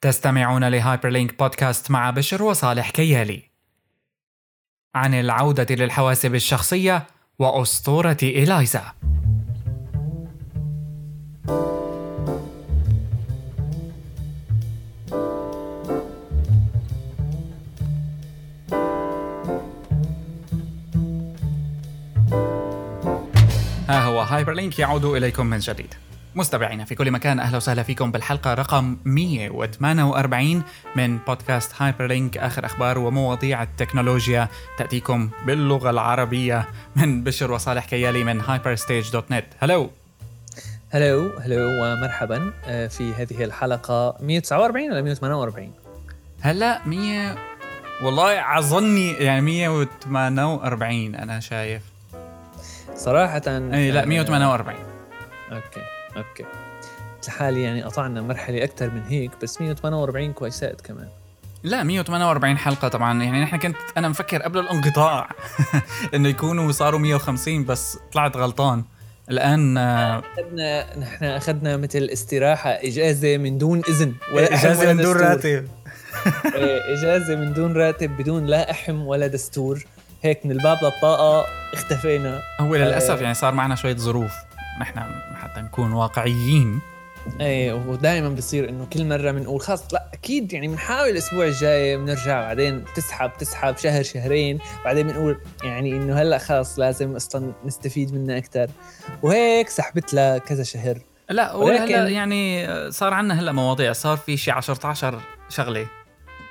تستمعون ل Hyperlink Podcast مع بشر وصالح كيالي. عن العودة للحواسب الشخصية وأسطورة إلايزا ها هو Hyperlink يعود إليكم من جديد. مستمعينا في كل مكان أهلا وسهلا فيكم بالحلقة رقم 148 من بودكاست Hyperlink آخر أخبار ومواضيع التكنولوجيا تأتيكم باللغة العربية من بشر وصالح كيالي من Hyperstage dot net هلو. هلو هلو ومرحبا آه، في هذه الحلقة 149 ولا 148 هلا 100 والله أظني يعني 148 أنا شايف. صراحة إي لا 148 آه، okay. okay. لحالي يعني قطعنا مرحلة أكثر من هيك بس 148 كويسات كمان. لا 148 حلقة طبعا. يعني نحن كنت أنا مفكر قبل الانقطاع إنه يكونوا صاروا 150 بس طلعت غلطان. الآن آه، أخذنا نحن أخذنا مثل استراحة إجازة من دون إذن ولا إجازة من دون. راتب. إيه، إجازة من دون راتب بدون لا أحم ولا دستور. هيك من الباب للطاقة اختفينا. هو للأسف آه. يعني صار معنا شوية ظروف. نحن نكون واقعيين. إيه ودائما بصير إنه كل مرة بنقول خلص لا أكيد يعني بنحاول الأسبوع الجاي بنرجع بعدين تسحب تسحب شهر شهرين بعدين بنقول يعني إنه هلأ خلص لازم أصلا نستفيد منها أكثر وهيك سحبت لها كذا شهر. لا ولكن- وهلا يعني صار عنا هلأ مواضيع صار في شي 10 شغلة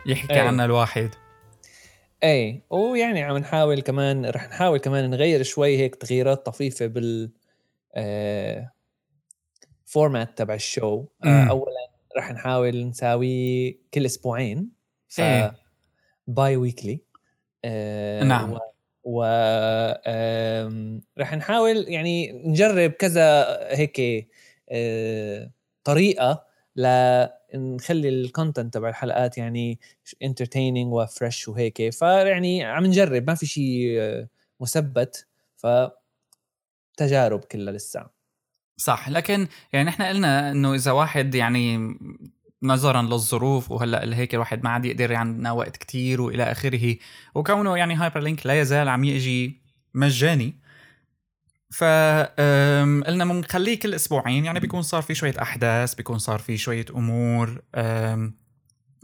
يحكي أي. عنها الواحد. إيه ويعني عم نحاول كمان رح نحاول كمان نغير شوي هيك تغييرات طفيفة بال آه format تبع الشو آه. اولا رح نحاول نساوي كل أسبوعين ف إيه. biweekly آه نعم. و, و آم، رح نحاول يعني نجرب كذا هيك آه طريقة لنخلي ال content تبع الحلقات يعني entertaining و fresh وهيك فيعني عم نجرب ما في شيء مثبت ف تجارب كلها لسه صح لكن يعني نحن قلنا إنه إذا واحد يعني نظرا للظروف وهلأ هيك الواحد ما عاد يقدر عندنا وقت كتير وإلى آخره وكونه يعني هايبرلينك لا يزال عم يجي مجاني. ف قلنا بنخليه كل أسبوعين يعني بيكون صار في شوية أحداث بيكون صار في شوية أمور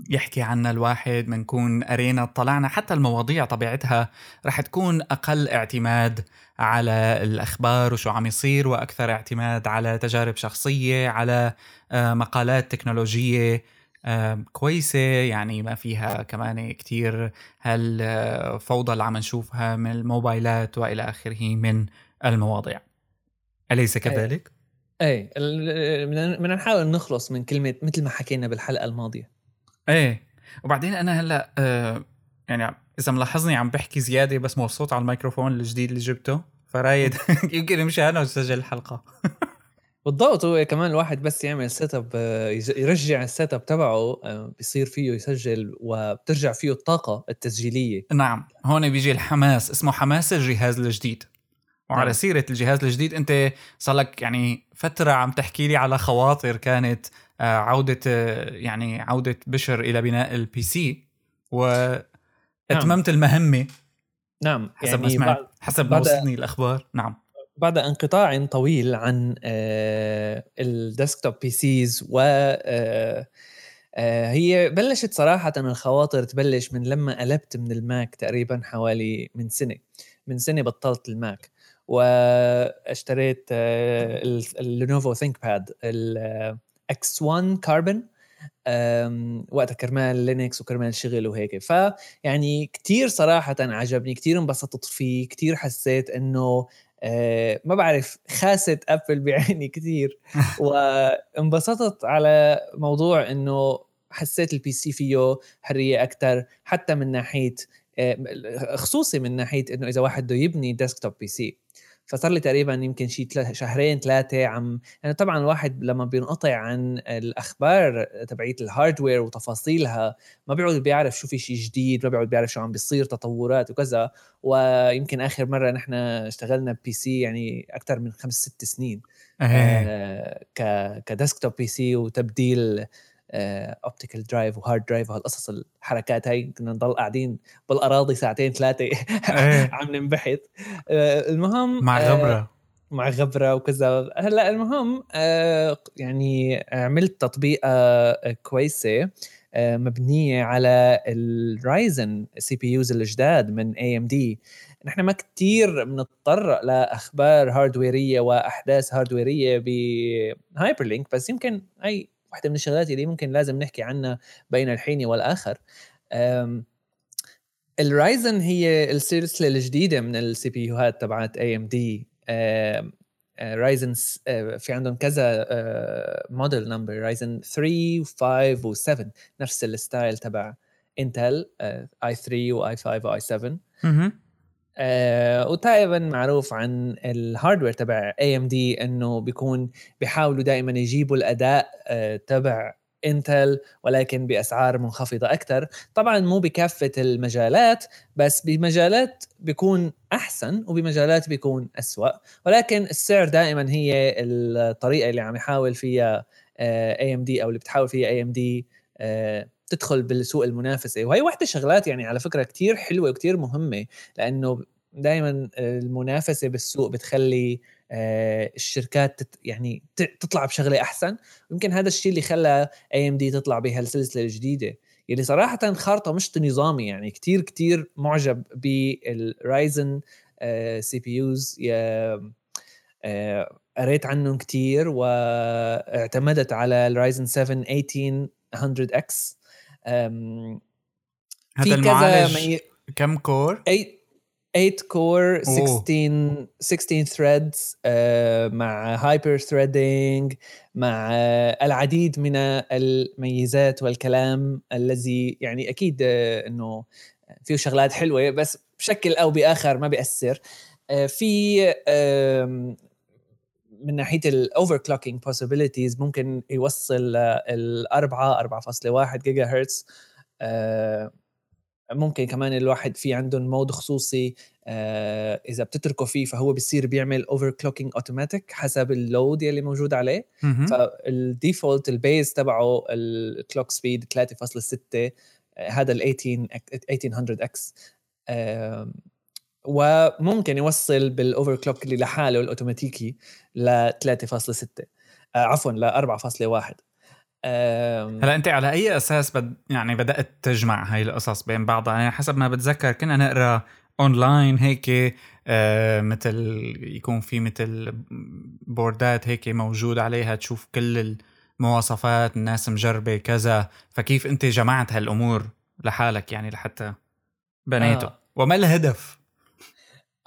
يحكي عنها الواحد بنكون قرينا اطلعنا حتى المواضيع طبيعتها رح تكون أقل اعتماد على الأخبار وشو عم يصير وأكثر اعتماد على تجارب شخصية على آه، مقالات تكنولوجية آه، كويسة. يعني ما فيها كمان كتير هالفوضى اللي عم نشوفها من الموبايلات وإلى آخره من المواضيع. أليس كذلك؟ إيه. ال- بدنا نحاول نخلص من كلمة مثل ما حكينا بالحلقة الماضية. إيه. وبعدين أنا هلأ آه، يعني إذا ملاحظني عم بحكي زيادة بس مبسوط على الميكروفون الجديد اللي جبته فرايد يمكن يمشي أنا وسجل الحلقة. بالضبط هو كمان الواحد بس يعمل setup يرجع ال setup تبعه آه، بيصير فيه يسجل وبترجع فيه الطاقة التسجيلية. نعم. هون بيجي الحماس اسمه حماس الجهاز الجديد. وعلى نعم. سيرة الجهاز الجديد أنت صار لك يعني فترة عم تحكي لي على خواطر كانت آه، عودة آه، يعني عودة بشر إلى بناء ال PC وأتممت المهمة. نعم حسب ما يعني سمعت بعد, حسب ما وصلتني الأخبار. نعم. بعد انقطاع طويل عن ال desktop PCs و آه، هي بلشت صراحة الخواطر تبلش من لما قلبت من الماك تقريبا حوالي من سنة من سنة بطلت الماك واشتريت ال- اللينوفو ThinkPad ال X1 Carbon وقتها كرمال Linux وكرمال شغل وهيك. فيعني كتير صراحة عجبني كتير انبسطت فيه كتير حسيت إنه آه، ما بعرف خست أبل بعيني كثير وانبسطت على موضوع إنه حسيت ال PC فيه حرية أكثر حتى من ناحية آه، خصوصي من ناحية إنه إذا واحد بده يبني desktop PC فصار لي تقريبا يمكن شي تلا- شهرين ثلاثة عم يعني طبعا الواحد لما بينقطع عن الأخبار تبعيت ال hardware وتفاصيلها ما بيعود بيعرف شو في شيء جديد ما بيعود بيعرف شو عم بيصير تطورات وكذا. ويمكن آخر مرة نحن اشتغلنا PC يعني أكثر من خمس ست سنين. آه ك ك desktop PC وتبديل optical drive و hard drive وهالقصص الحركات هاي كنا نضل قاعدين بالأراضي ساعتين ثلاثة إيه. عم ننبحث. آه، المهم مع آه، غبرة. مع غبرة وكذا. هلأ المهم آه، يعني عملت تطبيقة كويسة مبنية على ال Ryzen CPUs الجداد من AMD نحن ما كثير بنتطرق لأخبار هاردويريه وأحداث هاردويريه بهايبرلينك بس يمكن هي واحدة من الشغلات اللي ممكن لازم نحكي عنها بين الحين والآخر. ال Ryzen هي السلسله الجديدة من ال CPU هات تبعت AMD Ryzen في عندهم كذا model number Ryzen 3 و5 و7 نفس الستايل تبع Intel i3 و i5 و i7 آه وتقريبا معروف عن ال hardware تبع AMD إنه بيكون بيحاولوا دائما يجيبوا الأداء آه تبع Intel ولكن بأسعار منخفضة أكثر طبعا مو بكافة المجالات بس بمجالات بيكون أحسن وبمجالات بيكون أسوأ. ولكن السعر دائما هي الطريقة اللي عم يحاول فيها AMD أو اللي بتحاول فيها AMD تدخل بالسوق المنافسة. وهي واحدة شغلات يعني على فكرة كتير حلوة وكتير مهمة لأنه دائما المنافسة بالسوق بتخلي آه، الشركات يعني تطلع بشغلة أحسن. يمكن هذا الشيء اللي خلى AMD تطلع بهالسلسلة الجديدة. يلي صراحة خارطة مش نظامي يعني كتير كتير معجب بال Ryzen CPUs. قريت عنهم كتير واعتمدت على ال Ryzen 7 1800X. هذا المعالج مي... كم core؟ 8 core 16 16 threads مع hyper-threading مع العديد من الميزات والكلام الذي يعني أكيد uh, إنه فيه شغلات حلوة بس بشكل أو بآخر ما بيأثر uh, في من ناحية ال overclocking possibilities ممكن يوصل الأربعة 4.1 جيجا هرتز ممكن كمان الواحد في عندهم mode خصوصي. آه إذا بتتركه فيه فهو بصير بيعمل overclocking automatic حسب ال load يلي موجود عليه. فال default ال base تبعه ال clock speed 3.6 هذا ال 18 1800X وممكن يوصل بال overclock اللي لحاله الأوتوماتيكي ل 3.6 آه عفوا ل 4.1 هلا أنت على أي أساس بد يعني بدأت تجمع هاي القصص بين بعضها؟ يعني حسب ما بتذكر كنا نقرأ اونلاين هيك آه مثل يكون في مثل board ات هيك موجود عليها تشوف كل المواصفات الناس مجربة كذا. فكيف أنت جمعت هالأمور لحالك يعني لحتى بنيته؟ آه. وما الهدف؟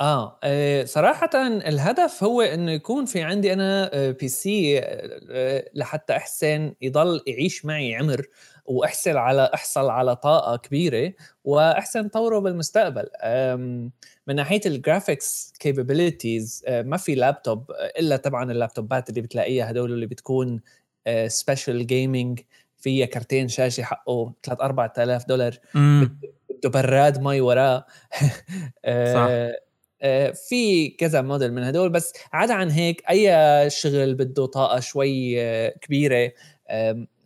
آه. آه صراحةً الهدف هو إنه يكون في عندي أنا PC آه، لحتى أحسن يضل يعيش معي عمر وأحصل على أحصل على طاقة كبيرة وأحسن طوره بالمستقبل. من ناحية ال graphics capabilities آه، ما في لابتوب إلا طبعًا اللابتوبات اللي بتلاقيها هدول اللي بتكون special gaming فيها كرتين شاشة حقه 3 4000 دولار بده براد مي وراه صح. آه، في كذا موديل من هدول بس عدا عن هيك أي شغل بده طاقة شوي آه، كبيرة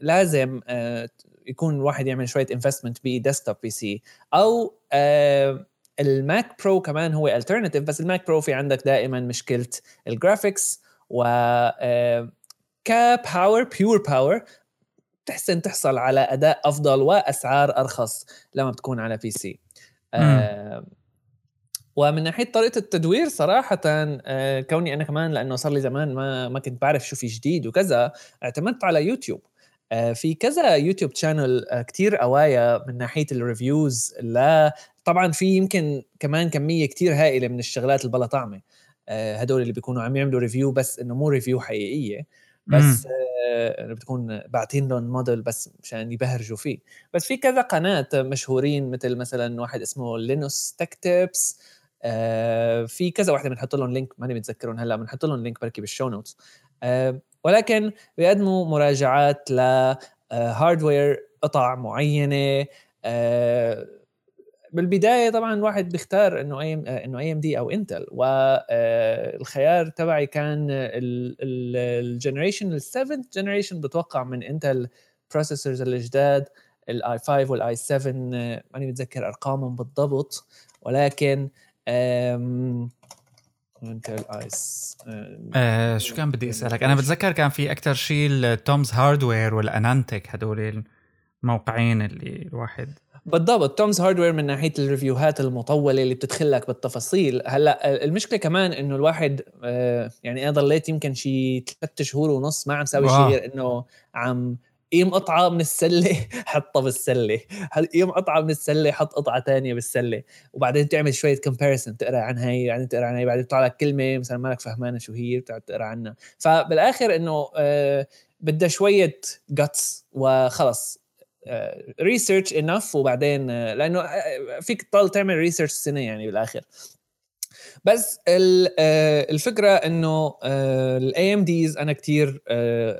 لازم آه، يكون الواحد يعمل شوية investment ب desktop PC. أو الماك برو كمان هو alternative بس الماك برو في عندك دائما مشكلة ال graphics و ك power pure power تحسن تحصل على أداء أفضل وأسعار أرخص لما بتكون على PC. ومن ناحية طريقة التدوير صراحة آه، كوني أنا كمان لأنه صار لي زمان ما ما كنت بعرف شو في جديد وكذا اعتمدت على يوتيوب. آه، في كذا YouTube channel كتير قوايا من ناحية ال reviews لا طبعا في يمكن كمان كمية كتير هائلة من الشغلات البلا طعمة. آه، هدول اللي بيكونوا عم يعملوا review بس إنه مو review حقيقية بس آه بتكون باعتين لهم موديل بس مشان يبهرجوا فيه. بس في كذا قناة مشهورين مثل مثلا واحد اسمه Linus Tech Tips آه في كذا واحدة بنحط لهم link ماني متذكرهم هلأ بنحط لهم link بركي بال show notes آه ولكن بيقدموا مراجعات ل hardware آه، قطع معينة. آه بالبداية طبعا الواحد بيختار إنه اي إنه AMD أو Intel والخيار تبعي كان ال generation ال7 generation بتوقع من Intel processors الجداد ال i5 وال i7 ماني متذكر أرقامهم بالضبط. ولكن Intel ايس آه شو كان بدي أسألك؟ أنا بتذكر كان في أكثر شيء Tom's Hardware وال AnandTech هدول الموقعين اللي الواحد بالضبط Tom's Hardware من ناحية ال review هات المطولة اللي بتدخلك بالتفاصيل. هلأ المشكلة كمان إنه الواحد آه يعني أنا ضليت يمكن شي ثلاث شهور ونص ما عم ساوي شيء غير إنه عم قيم قطعة من السلة حطها بالسلة. قيم قطعة من السلة حط قطعة ثانية بالسلة. وبعدين تعمل شوية comparison تقرأ عن هي بعدين تقرأ عن هي بعدين تطلع لك كلمة مثلا مالك فهمانه شو هي بتقعد تقرأ عنها. فبالآخر إنه آه بدها شوية guts وخلص. research uh, enough وبعدين uh, لأنه فيك تضل تعمل research سنة يعني بالآخر. بس الفكرة إنه ال AMDs أنا كثير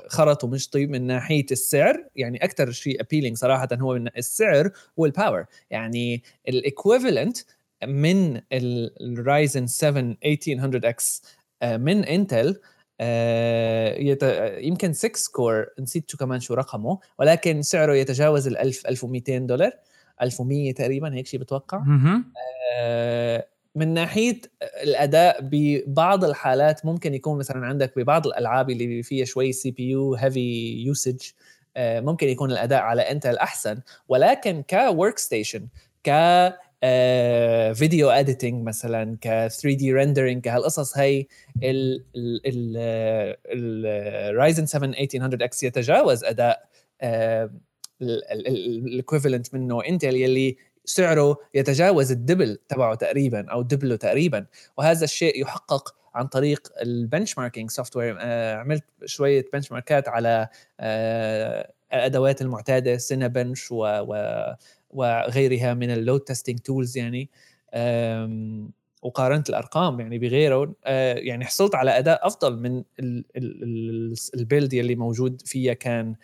خرط ومشطي من ناحية السعر. يعني أكثر شيء appealing صراحة هو من السعر وال power يعني ال equivalent من ال Ryzen 7 1800X من Intel يت... يمكن 6 core نسيت شو كمان شو رقمه ولكن سعره يتجاوز ال 1000 1200 دولار. 1100 تقريبا هيك شيء بتوقع. آه من ناحية الأداء ببعض الحالات ممكن يكون مثلا عندك ببعض الألعاب اللي فيها شوي CPU heavy usage ممكن يكون الأداء على Intel أحسن. ولكن ك workstation ك video editing مثلا ك 3D rendering كهالقصص هي ال Ryzen 7 1800X يتجاوز أداء ال equivalent منه Intel يلي سعره يتجاوز ال double تبعه تقريبا أو دبله تقريبا. وهذا الشيء يحقق عن طريق ال benchmarking software عملت شوية benchmark ات على آه، الأدوات المعتادة Cinebench و, وغيرها من ال load testing tools يعني. وقارنت الأرقام يعني بغيره آه، يعني حصلت على أداء أفضل من ال build يلي موجود فيها كان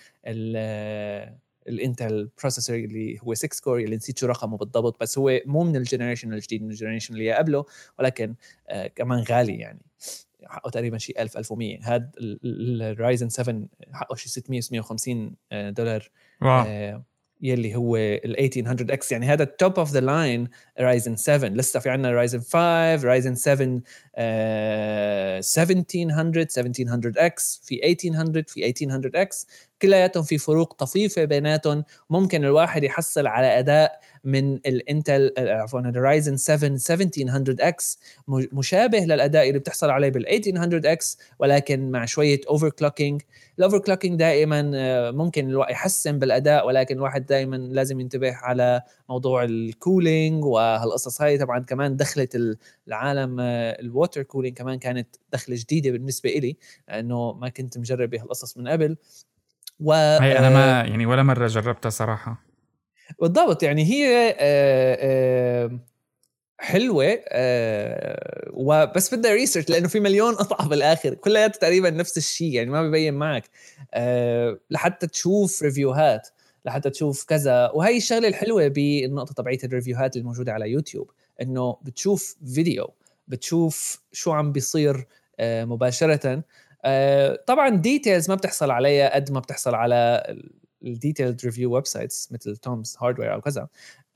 ال Intel processor اللي هو 6 core اللي نسيت شو رقمه بالضبط بس هو مو من ال generation الجديد من ال generation اللي قبله ولكن آه كمان غالي يعني. حقه تقريبا شيء 1000 1100 هذا ال Ryzen 7 حقه شيء 600 650 دولار. واو. آه يلي هو ال 1800 إكس يعني هذا ال top of the line رايزن 7 لسه في عندنا رايزن 5 رايزن 7 1700 1700 إكس في 1800 في 1800 إكس كلياتهم في فروق طفيفة بيناتهم. ممكن الواحد يحصل على أداء من الانتل عفوا الرايزن 7 1700 إكس مشابه للأداء اللي بتحصل عليه بال 1800 إكس ولكن مع شوية overclocking ال overclocking دائما آه، ممكن الواحد يحسن بالأداء ولكن الواحد دائما لازم ينتبه على موضوع ال cooling وهالقصص هاي. طبعا كمان دخلت العالم ال water cooling كمان كانت دخلة جديدة بالنسبة إلي لأنه ما كنت مجرب بهالقصص من قبل. و هي أنا ما آه، يعني ولا مرة جربتها صراحة. بالضبط يعني هي آه، حلوة آه وبس بدها research لأنه في مليون قطعه بالآخر. كلياتها تقريبا نفس الشيء يعني ما ببين معك. لحتى تشوف review هات لحتى تشوف كذا. وهي الشغلة الحلوة بالنقطة تبعية ال review هات الموجوده على يوتيوب إنه بتشوف فيديو بتشوف شو عم بيصير مباشره. طبعا details ما بتحصل عليها قد ما بتحصل على ال detailed review websites مثل تومز هاردوير أو كذا.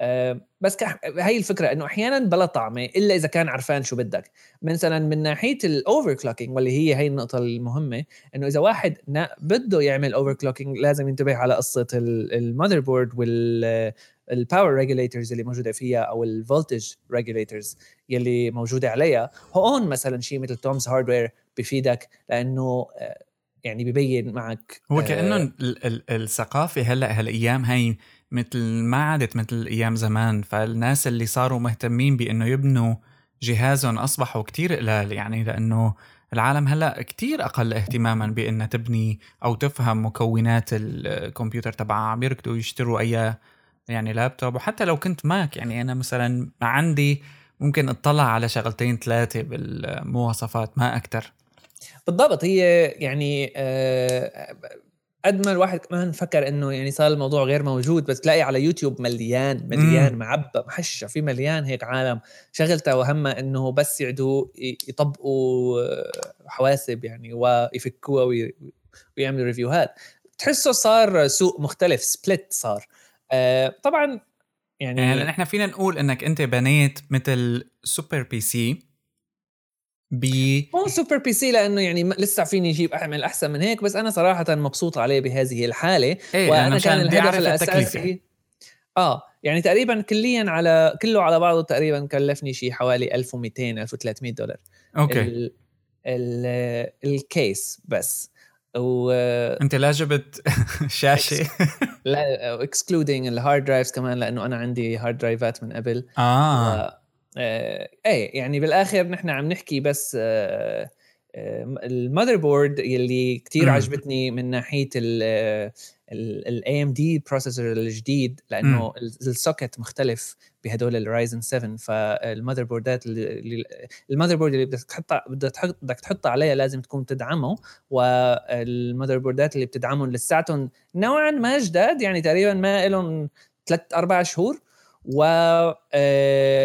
آه، بس هي الفكرة إنه أحيانا بلا طعمه إلا إذا كان عرفان شو بدك. مثلا من ناحية ال overclocking واللي هي هي النقطة المهمة إنه إذا واحد بده يعمل overclocking لازم ينتبه على قصة ال motherboard وال ال power regulators اللي موجودة فيها أو ال voltage regulators يلي موجودة عليها. هون مثلا شيء مثل تومز هاردوير بفيدك لأنه آه، يعني ببين معك هو كأنه آه الثقافة هلأ هالأيام هي مثل ما عادت مثل أيام زمان. فالناس اللي صاروا مهتمين بإنه يبنوا جهازهم أصبحوا كتير قلال يعني لأنه العالم هلأ كتير أقل اهتماما بإنها تبني أو تفهم مكونات الكمبيوتر تبعها عم يركضوا يشتروا أي يعني لابتوب. وحتى لو كنت ماك يعني أنا مثلا عندي ممكن اطلع على شغلتين ثلاثة بالمواصفات ما أكثر بالضبط هي يعني آه قد ما الواحد كمان فكر إنه يعني صار الموضوع غير موجود بس تلاقي على يوتيوب مليان مليان معبى محشة في مليان هيك عالم. شغلته وهمها إنه بس يعدوا يطبقوا حواسب يعني ويفكوها ويعملوا review هات تحسه صار سوق مختلف split صار. آه طبعا يعني يعني نحن فينا نقول إنك أنت بنيت مثل super PC ب مو super PC لأنه يعني لسه فيني أجيب أعمل أحسن من هيك بس أنا صراحة مبسوط عليه بهذه الحالة. إيه وأنا كان الهدف الاساسي آه يعني تقريبا كليا على كله على بعضه تقريبا كلفني شيء حوالي 1200 1300 دولار. okay. ال ال ال case بس. و أنت لا جبت شاشة. لا excluding ال hard drives كمان لأنه أنا عندي hard drive ات من قبل. آه, و... آه إيه يعني بالآخر نحن عم نحكي بس آه ال motherboard يلي كثير عجبتني من ناحية ال AMD processor الجديد لأنه ال socket مختلف بهدول الرايزن 7 فال motherboard ات ال motherboard اللي بدك تحطها بدك تحط بدك تحطها عليها لازم تكون تدعمه وال motherboard ات اللي بتدعمهم لساتهم نوعا ما جداد يعني تقريبا ما لهم ثلاث أربع شهور والشيء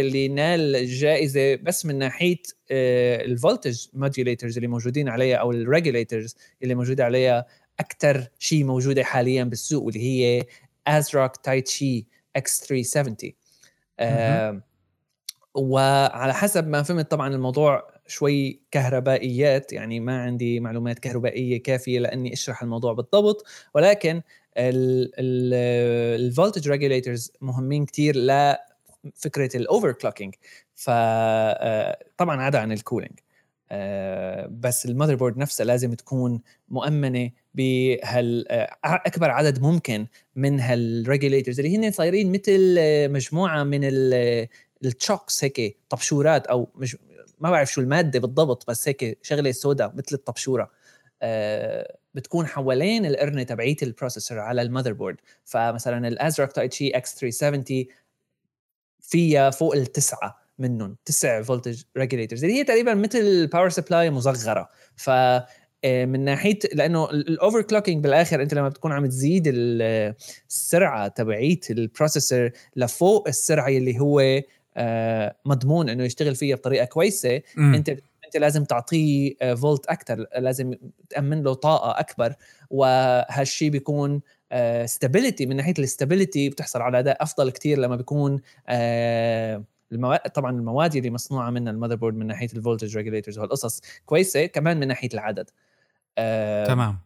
اللي نال الجائزه بس من ناحية ال voltage modulators اللي موجودين عليها أو ال regulators اللي موجودة عليها أكثر شيء موجودة حاليا بالسوق واللي هي ASRock Taichi X 370 آه وعلى حسب ما فهمت طبعا الموضوع شوي كهربائيات يعني ما عندي معلومات كهربائية كافية لأني أشرح الموضوع بالضبط ولكن ال voltage regulators مهمين كثير لفكره ال overclocking فطبعا عدا عن ال cooling بس ال motherboard نفسها لازم تكون مؤمنة بهال أكبر عدد ممكن من هال regulators اللي هن صايرين مثل مجموعة من ال chokes هيك طبشورات أو مش ما بعرف شو المادة بالضبط بس هيك شغلة سوداء مثل الطبشورة. بتكون حوالين القرنه تبعية ال processor على ال motherboard فمثلا ال ASRock Taichi X 370 فيها فوق التسعه منهم تسع voltage regulators اللي هي تقريبا مثل power supply مصغرة. ف آه، من ناحية لأنه ال overclocking بالآخر أنت لما بتكون عم تزيد السرعة تبعيت ال processor لفوق السرعة اللي هو آه، مضمون إنه يشتغل فيها بطريقة كويسة م. أنت انت لازم تعطيه فولت أكثر لازم تأمن له طاقة أكبر وهالشيء بيكون stability من ناحية ال stability بتحصل على أداء أفضل كثير لما بيكون المواد طبعا المواد اللي مصنوعة منها ال motherboard من ناحية ال voltage regulators وهالقصص كويسة كمان من ناحية العدد. تمام.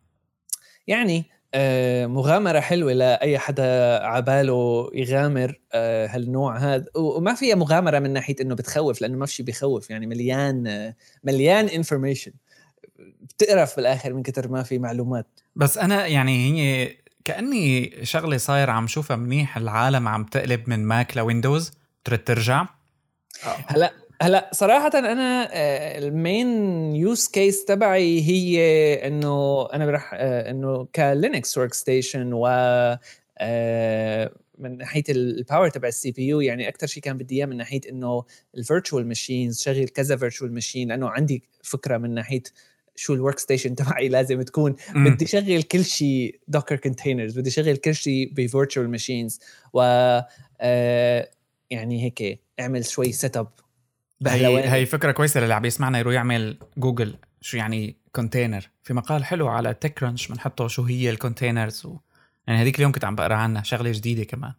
يعني آه، مغامرة حلوة لأي حدا عباله يغامر آه، هالنوع هذا. وما فيها مغامرة من ناحية إنه بتخوف لأنه ما في شيء بخوف يعني مليان مليان information بتقرف بالآخر من كتر ما في معلومات. بس أنا يعني هي كأني شغلة صاير عم شوفها منيح العالم عم تقلب من ماك لويندوز ترد ترجع؟ هلأ هلا صراحة أنا آه، ال main use case تبعي هي إنه أنا بدي آه، إنه كلينكس workstation و آه، من ناحية ال power تبع ال CPU يعني أكثر شيء كان بدي إياه من ناحية إنه ال virtual machines شغل كذا virtual machine لأنه عندي فكرة من ناحية شو ال workstation تبعي لازم تكون م. بدي شغل كل شيء دوكر containers بدي شغل كل شيء ب virtual machines و يعني هيك أعمل شوي setup هي هي فكرة كويسة للي عم يسمعنا يروح يعمل جوجل شو يعني container في مقال حلو على تك كرانش بنحطه شو هي ال containers و... يعني هذيك اليوم كنت عم بقرأ عنها شغلة جديدة كمان.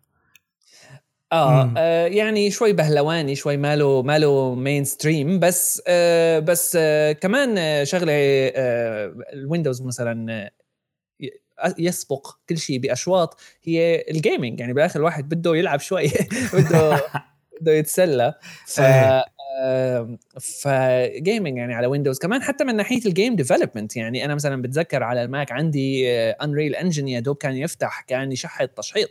آه, آه يعني شوي بهلواني شوي ماله ماله mainstream بس آه بس آه كمان آه شغلة آه الويندوز مثلا يسبق كل شيء بأشواط هي ال gaming يعني بالاخر الواحد بده يلعب شوي بده بده يتسلى. ف ف gaming يعني على ويندوز كمان حتى من ناحية ال game development يعني أنا مثلا بتذكر على الماك عندي Unreal Engine يا دوب كان يفتح كان يشحط تشحيط.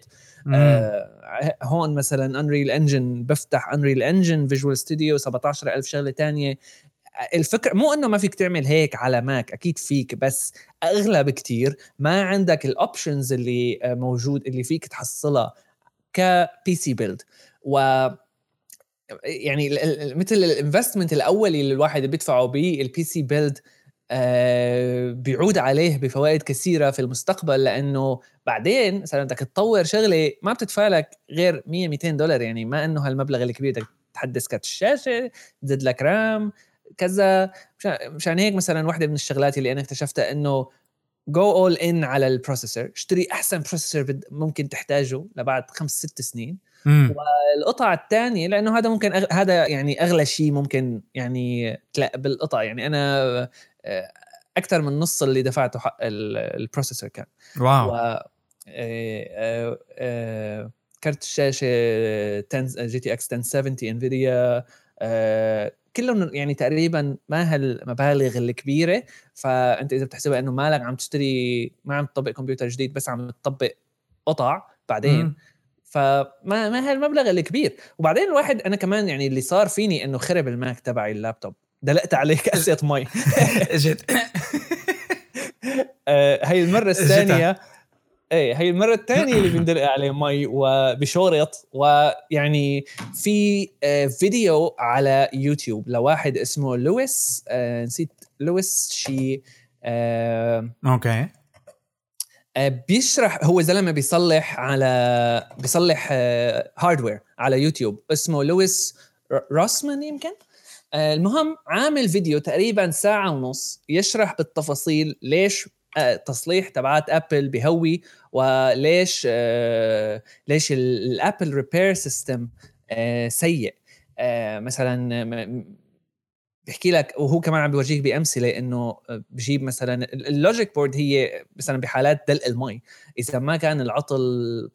آه هون مثلا Unreal Engine بفتح Unreal Engine Visual Studio 17000 شغلة تانية. الفكرة مو إنه ما فيك تعمل هيك على ماك أكيد فيك بس اغلى بكتير ما عندك ال options اللي موجود اللي فيك تحصلها ك PC build و يعني مثل ال investment الأولي اللي الواحد بيدفعه بال PC build بيعود عليه بفوائد كثيرة في المستقبل لأنه بعدين مثلا بدك تطور شغلة ما بتدفع لك غير 100 200 دولار يعني ما إنه هالمبلغ الكبير بدك تحدث كرت الشاشه تزيد لك RAM كذا. مشان هيك مثلا واحدة من الشغلات اللي أنا اكتشفتها إنه go all in على ال processor اشتري أحسن processor ممكن تحتاجه لبعد خمس ست سنين. مم. والقطعة الثانية لأنه هذا ممكن أغ... هذا يعني أغلى شيء ممكن يعني تلاقي بالقطع. يعني أنا آه، أكثر من نص اللي دفعته حق ال- ال processor كان. wow. و آه، آه، آه، كارت الشاشة 10 GTX 1070 إنفيديا كلهم يعني تقريبا ما هالمبالغ الكبيرة. فأنت إذا بتحسبها إنه مالك عم تشتري ما عم تطبل كمبيوتر جديد بس عم تطبل قطع بعدين. مم. فما ما هالمبلغ الكبير. وبعدين الواحد أنا كمان يعني اللي صار فيني إنه خرب الماك تبعي اللابتوب. دلقت عليه كاسه مي. إجت. آه، هي المرة. الثانية إيه هي المرة الثانية اللي بندلق عليه مي وبشورت ويعني في آه، فيديو على يوتيوب لواحد اسمه لويس آه، نسيت لويس شي آه، okay. آه، بيشرح هو زلمة بيصلح على بيصلح hardware على يوتيوب اسمه لويس راسمان يمكن؟ المهم عامل فيديو تقريبا ساعة ونص يشرح بالتفاصيل ليش تصليح تبعات Apple بهوي وليش آه، ليش ال- ال Apple repair system سيء. آه، مثلا بحكي لك وهو كمان عم بيورجيك بأمثلة إنه بجيب مثلا ال- اللوجيك board هي مثلا بحالات دلق المي. إذا ما كان العطل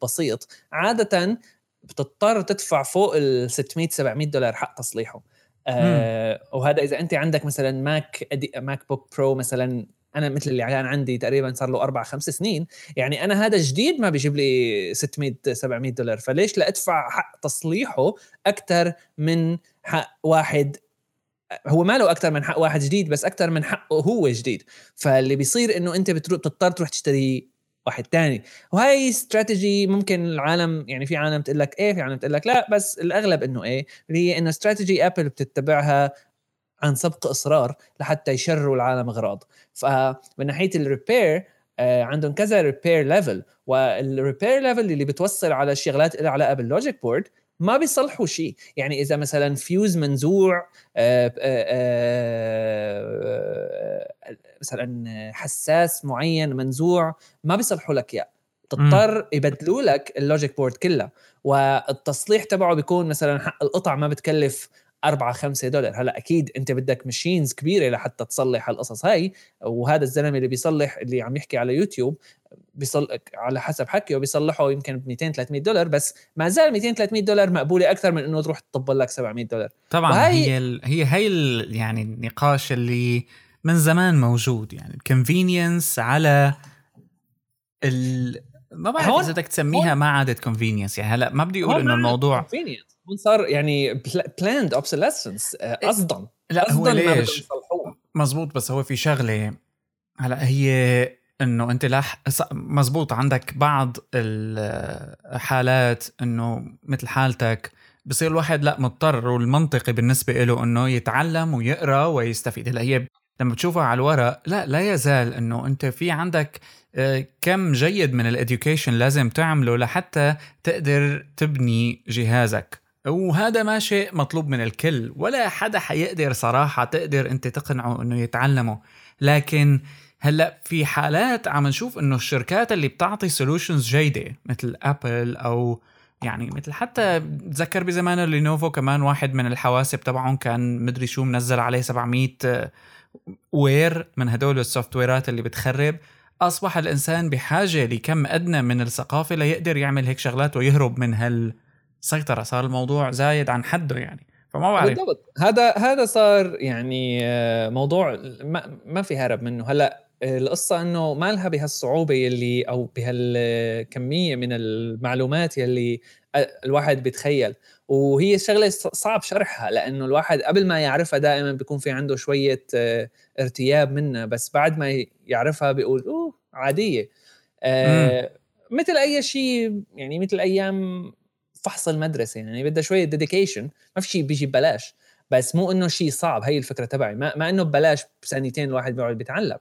بسيط عادة بتضطر تدفع فوق ال 600 700 دولار حق تصليحه. آه وهذا إذا أنت عندك مثلا ماك MacBook Pro مثلا أنا مثل اللي كان عندي تقريبا صار له أربع خمس سنين يعني أنا هذا جديد ما بيجيب لي 600 700 دولار فليش؟ لا ادفع حق تصليحه أكثر من حق واحد هو ما له أكثر من حق واحد جديد بس أكثر من حقه هو جديد. فاللي بيصير إنه أنت بتضطر تروح تشتري واحد تاني. وهي استراتيجي ممكن العالم يعني في عالم تقول لك إيه في عالم تقول لك لا بس الأغلب إنه إيه؟ اللي هي إنه strategy Apple بتتبعها عن سبق إصرار لحتى يشروا العالم أغراض. فمن ناحية ال repair آه، عندهم كذا repair level وال repair level اللي بتوصل على الشغلات اللي علاقه بال logic board ما بيصلحوا شيء. يعني إذا مثلا فيوز منزوع آه، آه، مثلا حساس معين منزوع ما بيصلحوا لك إياه. تضطر يبدلوا لك ال logic board كلها والتصليح تبعه بيكون مثلا حق القطع ما بتكلف 4 5 دولار هلا أكيد أنت بدك machines كبيرة لحتى تصلح القصص هاي وهذا الزلمة اللي بيصلح اللي عم يحكي على يوتيوب بيصل على حسب حكيه بيصلحه يمكن ب 200 300 دولار بس ما زال 200 300 دولار مقبولة أكثر من إنه تروح تطبل لك 700 دولار طبعا وهي- هي ال... هي هي ال... يعني النقاش اللي من زمان موجود يعني ال convenience على ال ما بعرف إذا بدك تسميها ما عادت convenience يعني هلا ما بدي أقول إنه الموضوع convenience. هون صار يعني planned obsolescence قصدا لا هو ليش. مزبوط بس هو في شغلة. هلا هي إنه أنت لاح ص- مزبوط عندك بعض الحالات إنه مثل حالتك بصير الواحد لا مضطر والمنطقي بالنسبة له إنه يتعلم ويقرأ ويستفيد. هلا هي لما بتشوفها على الورق لا لا يزال إنه أنت في عندك آه، كم جيد من الاديوكيشن لازم تعمله لحتى تقدر تبني جهازك. وهذا ما شيء مطلوب من الكل ولا حدا حيقدر صراحة تقدر انت تقنعه انه يتعلمه. لكن هلأ في حالات عم نشوف انه الشركات اللي بتعطي solutions جيدة مثل Apple أو يعني مثل حتى بتذكر بزمان Lenovo كمان واحد من الحواسب تبعهم كان مدري شو منزل عليه 700 ware من هدول السوفتويرات اللي بتخرب. أصبح الإنسان بحاجة لكم أدنى من الثقافة ليقدر يعمل هيك شغلات ويهرب من هالسيطره صار الموضوع زايد عن حده يعني. فما بعرف. بالضبط. هذا هذا صار يعني آه، موضوع ما, ما في هرب منه. هلأ آه، القصة إنه ما لها بهالصعوبة يلي أو بهالكميه من المعلومات يلي آه، الواحد بيتخيل. وهي شغلة صعب شرحها لأنه الواحد قبل ما يعرفها دائما بيكون في عنده شوية آه، ارتياب منها. بس بعد ما يعرفها بيقول أوه عادية. آه، مثل أي شيء يعني مثل أيام فحص المدرسة يعني بدها شوية dedication ما في شيء بيجي ببلاش. بس مو إنه شيء صعب هي الفكرة تبعي. ما, ما إنه ببلاش بسنتين الواحد بيقعد بيتعلم.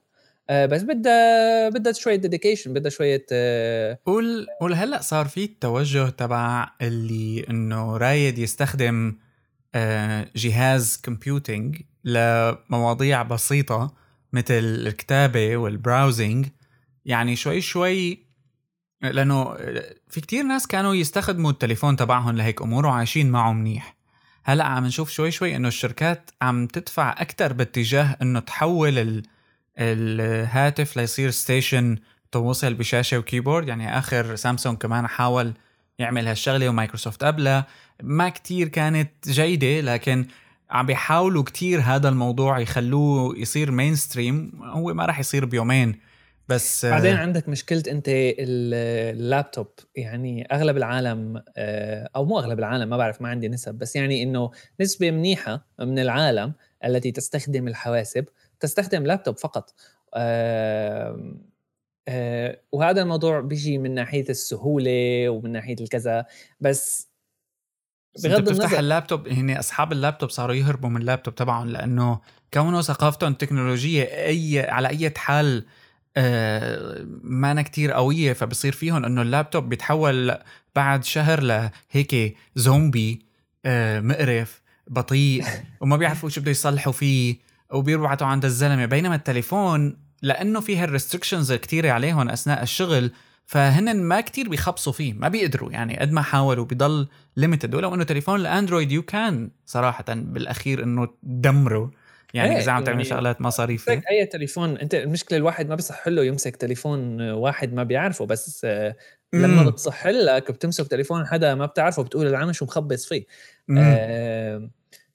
آه بس بدها بدها شوية dedication بدها شوية آه قول قول هلأ صار في التوجه تبع اللي إنه رايد يستخدم آه، جهاز computing لمواضيع بسيطة مثل الكتابة وال browsing يعني شوي شوي لأنه في كتير ناس كانوا يستخدموا التليفون تبعهم لهيك أمور وعايشين معه منيح. هلأ عم نشوف شوي شوي إنه الشركات عم تدفع أكثر باتجاه إنه تحول ال... الهاتف ليصير station توصل بشاشة و keyboard. يعني آخر سامسونج كمان حاول يعمل هالشغلة ومايكروسوفت قبلها. ما كتير كانت جيدة لكن عم بيحاولوا كتير هذا الموضوع يخلوه يصير mainstream هو ما راح يصير بيومين بس بعدين عندك مشكلة أنت اللابتوب يعني أغلب العالم آه، أو مو أغلب العالم ما بعرف ما عندي نسب بس يعني إنه نسبة منيحة من العالم التي تستخدم الحواسب تستخدم لابتوب فقط. آه، آه، وهذا الموضوع بيجي من ناحية السهولة ومن ناحية الكذا بس بغض النظر بتفتح اللابتوب هني أصحاب اللابتوب صاروا يهربوا من اللابتوب تبعهم لأنه كونه ثقافتهم التكنولوجيه أي على أي حال آه ما أنا كتير قوية فبصير فيهم إنه اللابتوب بيتحول بعد شهر لهيك زومبي آه مقرف بطيء وما بيعرفوا شو بده يصلحوا فيه وبيربعتوا عند الزلمة. بينما التليفون لأنه فيه ال restrictions الكتيرة عليهم أثناء الشغل فهن ما كتير بيخبصوا فيه ما بيقدروا. يعني قد ما حاولوا بيضل limited ولو إنه تليفون الأندرويد you can صراحة بالأخير إنه دمره يعني إيه إذا عم تعمل يعني شغلات مصاريفيه أي تليفون أنت المشكلة الواحد ما بيصح له يمسك تليفون واحد ما بيعرفه بس لما بتصح لك بتمسك تليفون حدا ما بتعرفه بتقول العالم شو مخبص فيه آه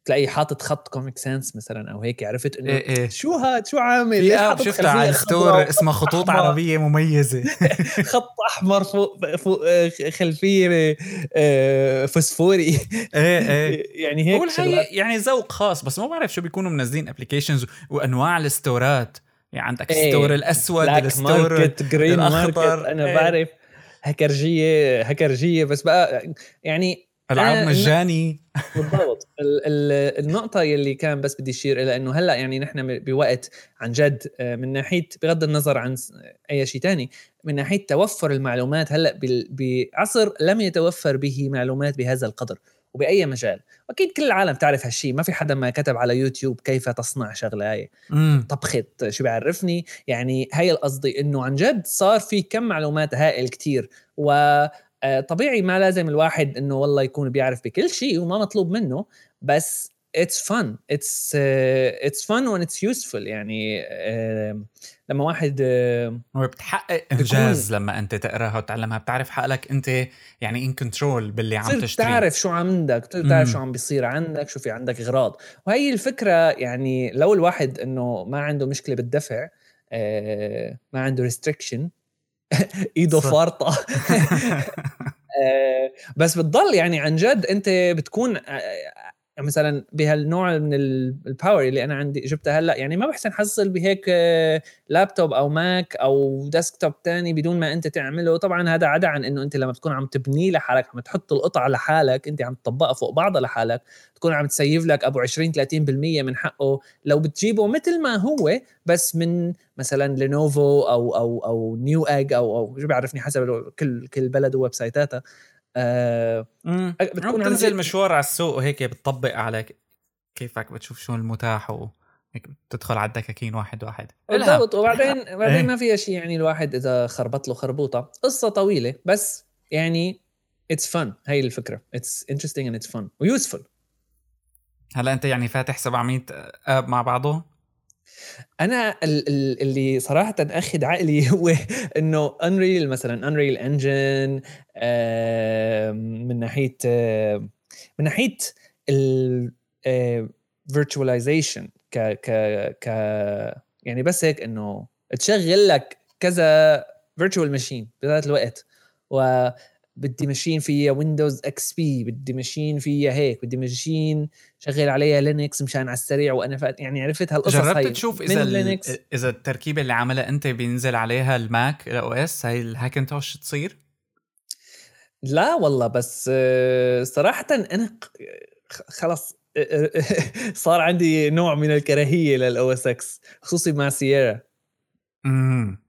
تلاقيه حاطط خط Comic Sans مثلا أو هيك عرفت؟ إنه إيه إيه. شو هاد شو عامل؟ app شفتها على ال store اسمها خطوط أحمر. عربية مميزة. خط أحمر فوق, فوق آه، خلفية آه، فسفوري إيه إيه. يعني هيك هي يعني ذوق خاص بس ما بعرف شو بيكونوا منزلين applications وأنواع الستورات. يعني عندك إيه. ال store الأسود ال store market green market أنا إيه. بعرف هكرجيه هكرجيه بس بقى يعني العاب مجاني. بالضبط. النقطة يلي كان بس بدي أشير إلى إنه هلأ يعني نحن بوقت عن جد آه، من ناحية بغض النظر عن أي شيء تاني من ناحية توفر المعلومات هلأ بعصر لم يتوفر به معلومات بهذا القدر وبأي مجال. أكيد كل العالم تعرف هالشيء ما في حدا ما كتب على يوتيوب كيف تصنع شغلة هاي. طبخه شو بيعرفني؟ يعني هي القصدي إنه عن جد صار في كم معلومات هائل كتير و طبيعي ما لازم الواحد إنه والله يكون بيعرف بكل شيء وما مطلوب منه بس it's fun it's it's fun and it's useful يعني uh, لما واحد uh, هو بتحقق إنجاز لما أنت تقراها وتعلمها بتعرف حالك أنت يعني in control باللي عم تشتري تعرف شو عندك تعرف شو عم بيصير عندك شو في عندك إغراض. وهي الفكرة يعني لو الواحد إنه ما عنده مشكلة بالدفع uh, ما عنده restriction ايده فارطة. آه، بس بتضل يعني عن جد أنت بتكون آه، مثلا بهالنوع من ال power اللي أنا عندي جبتها هلأ يعني ما بحسن حصل بهيك لابتوب أو ماك أو desktop تاني بدون ما أنت تعمله. طبعا هذا عدا عن إنه أنت لما تكون عم تبنيه لحالك عم تحط القطعه لحالك أنت عم تطبقها فوق بعضها لحالك تكون عم تسيف لك أبو 20 30% من حقه. لو بتجيبه مثل ما هو بس من مثلا لينوفو أو أو أو Newegg أو أو شو بيعرفني حسب كل كل بلد وويب سايتاتها آه بتكون تنزل مشوار على السوق وهيك بتطبق على كيفك بتشوف شو المتاح و هيك بتدخل على الدكاكين واحد واحد. بالضبط وبعدين بعدين إيه. ما فيها شيء يعني الواحد إذا خربط له خربوطة. قصة طويلة بس يعني it's fun هي الفكرة. it's interesting and it's fun و useful هلا أنت يعني فاتح 700 app مع بعضه؟ أنا اللي صراحة أخذ عقلي هو إنه Unraid مثلا Unraid engine من ناحية من ناحية ال virtualization ك ك ك يعني بس هيك إنه تشغل لك كذا virtual machine بذات الوقت. و بدي machine فيها Windows XP بدي machine فيها هيك بدي machine شغل عليها Linux مشان على السريع وأنا فات يعني عرفت هالقصص جربت هاي. تشوف إذا Linux إذا التركيبة اللي عملها أنت بينزل عليها ال Mac ال OS هاي ال Hackintosh تصير؟ لا والله بس آه، صراحة أنا خلص صار عندي نوع من الكراهية لل OS X خصوصي مع Sierra امم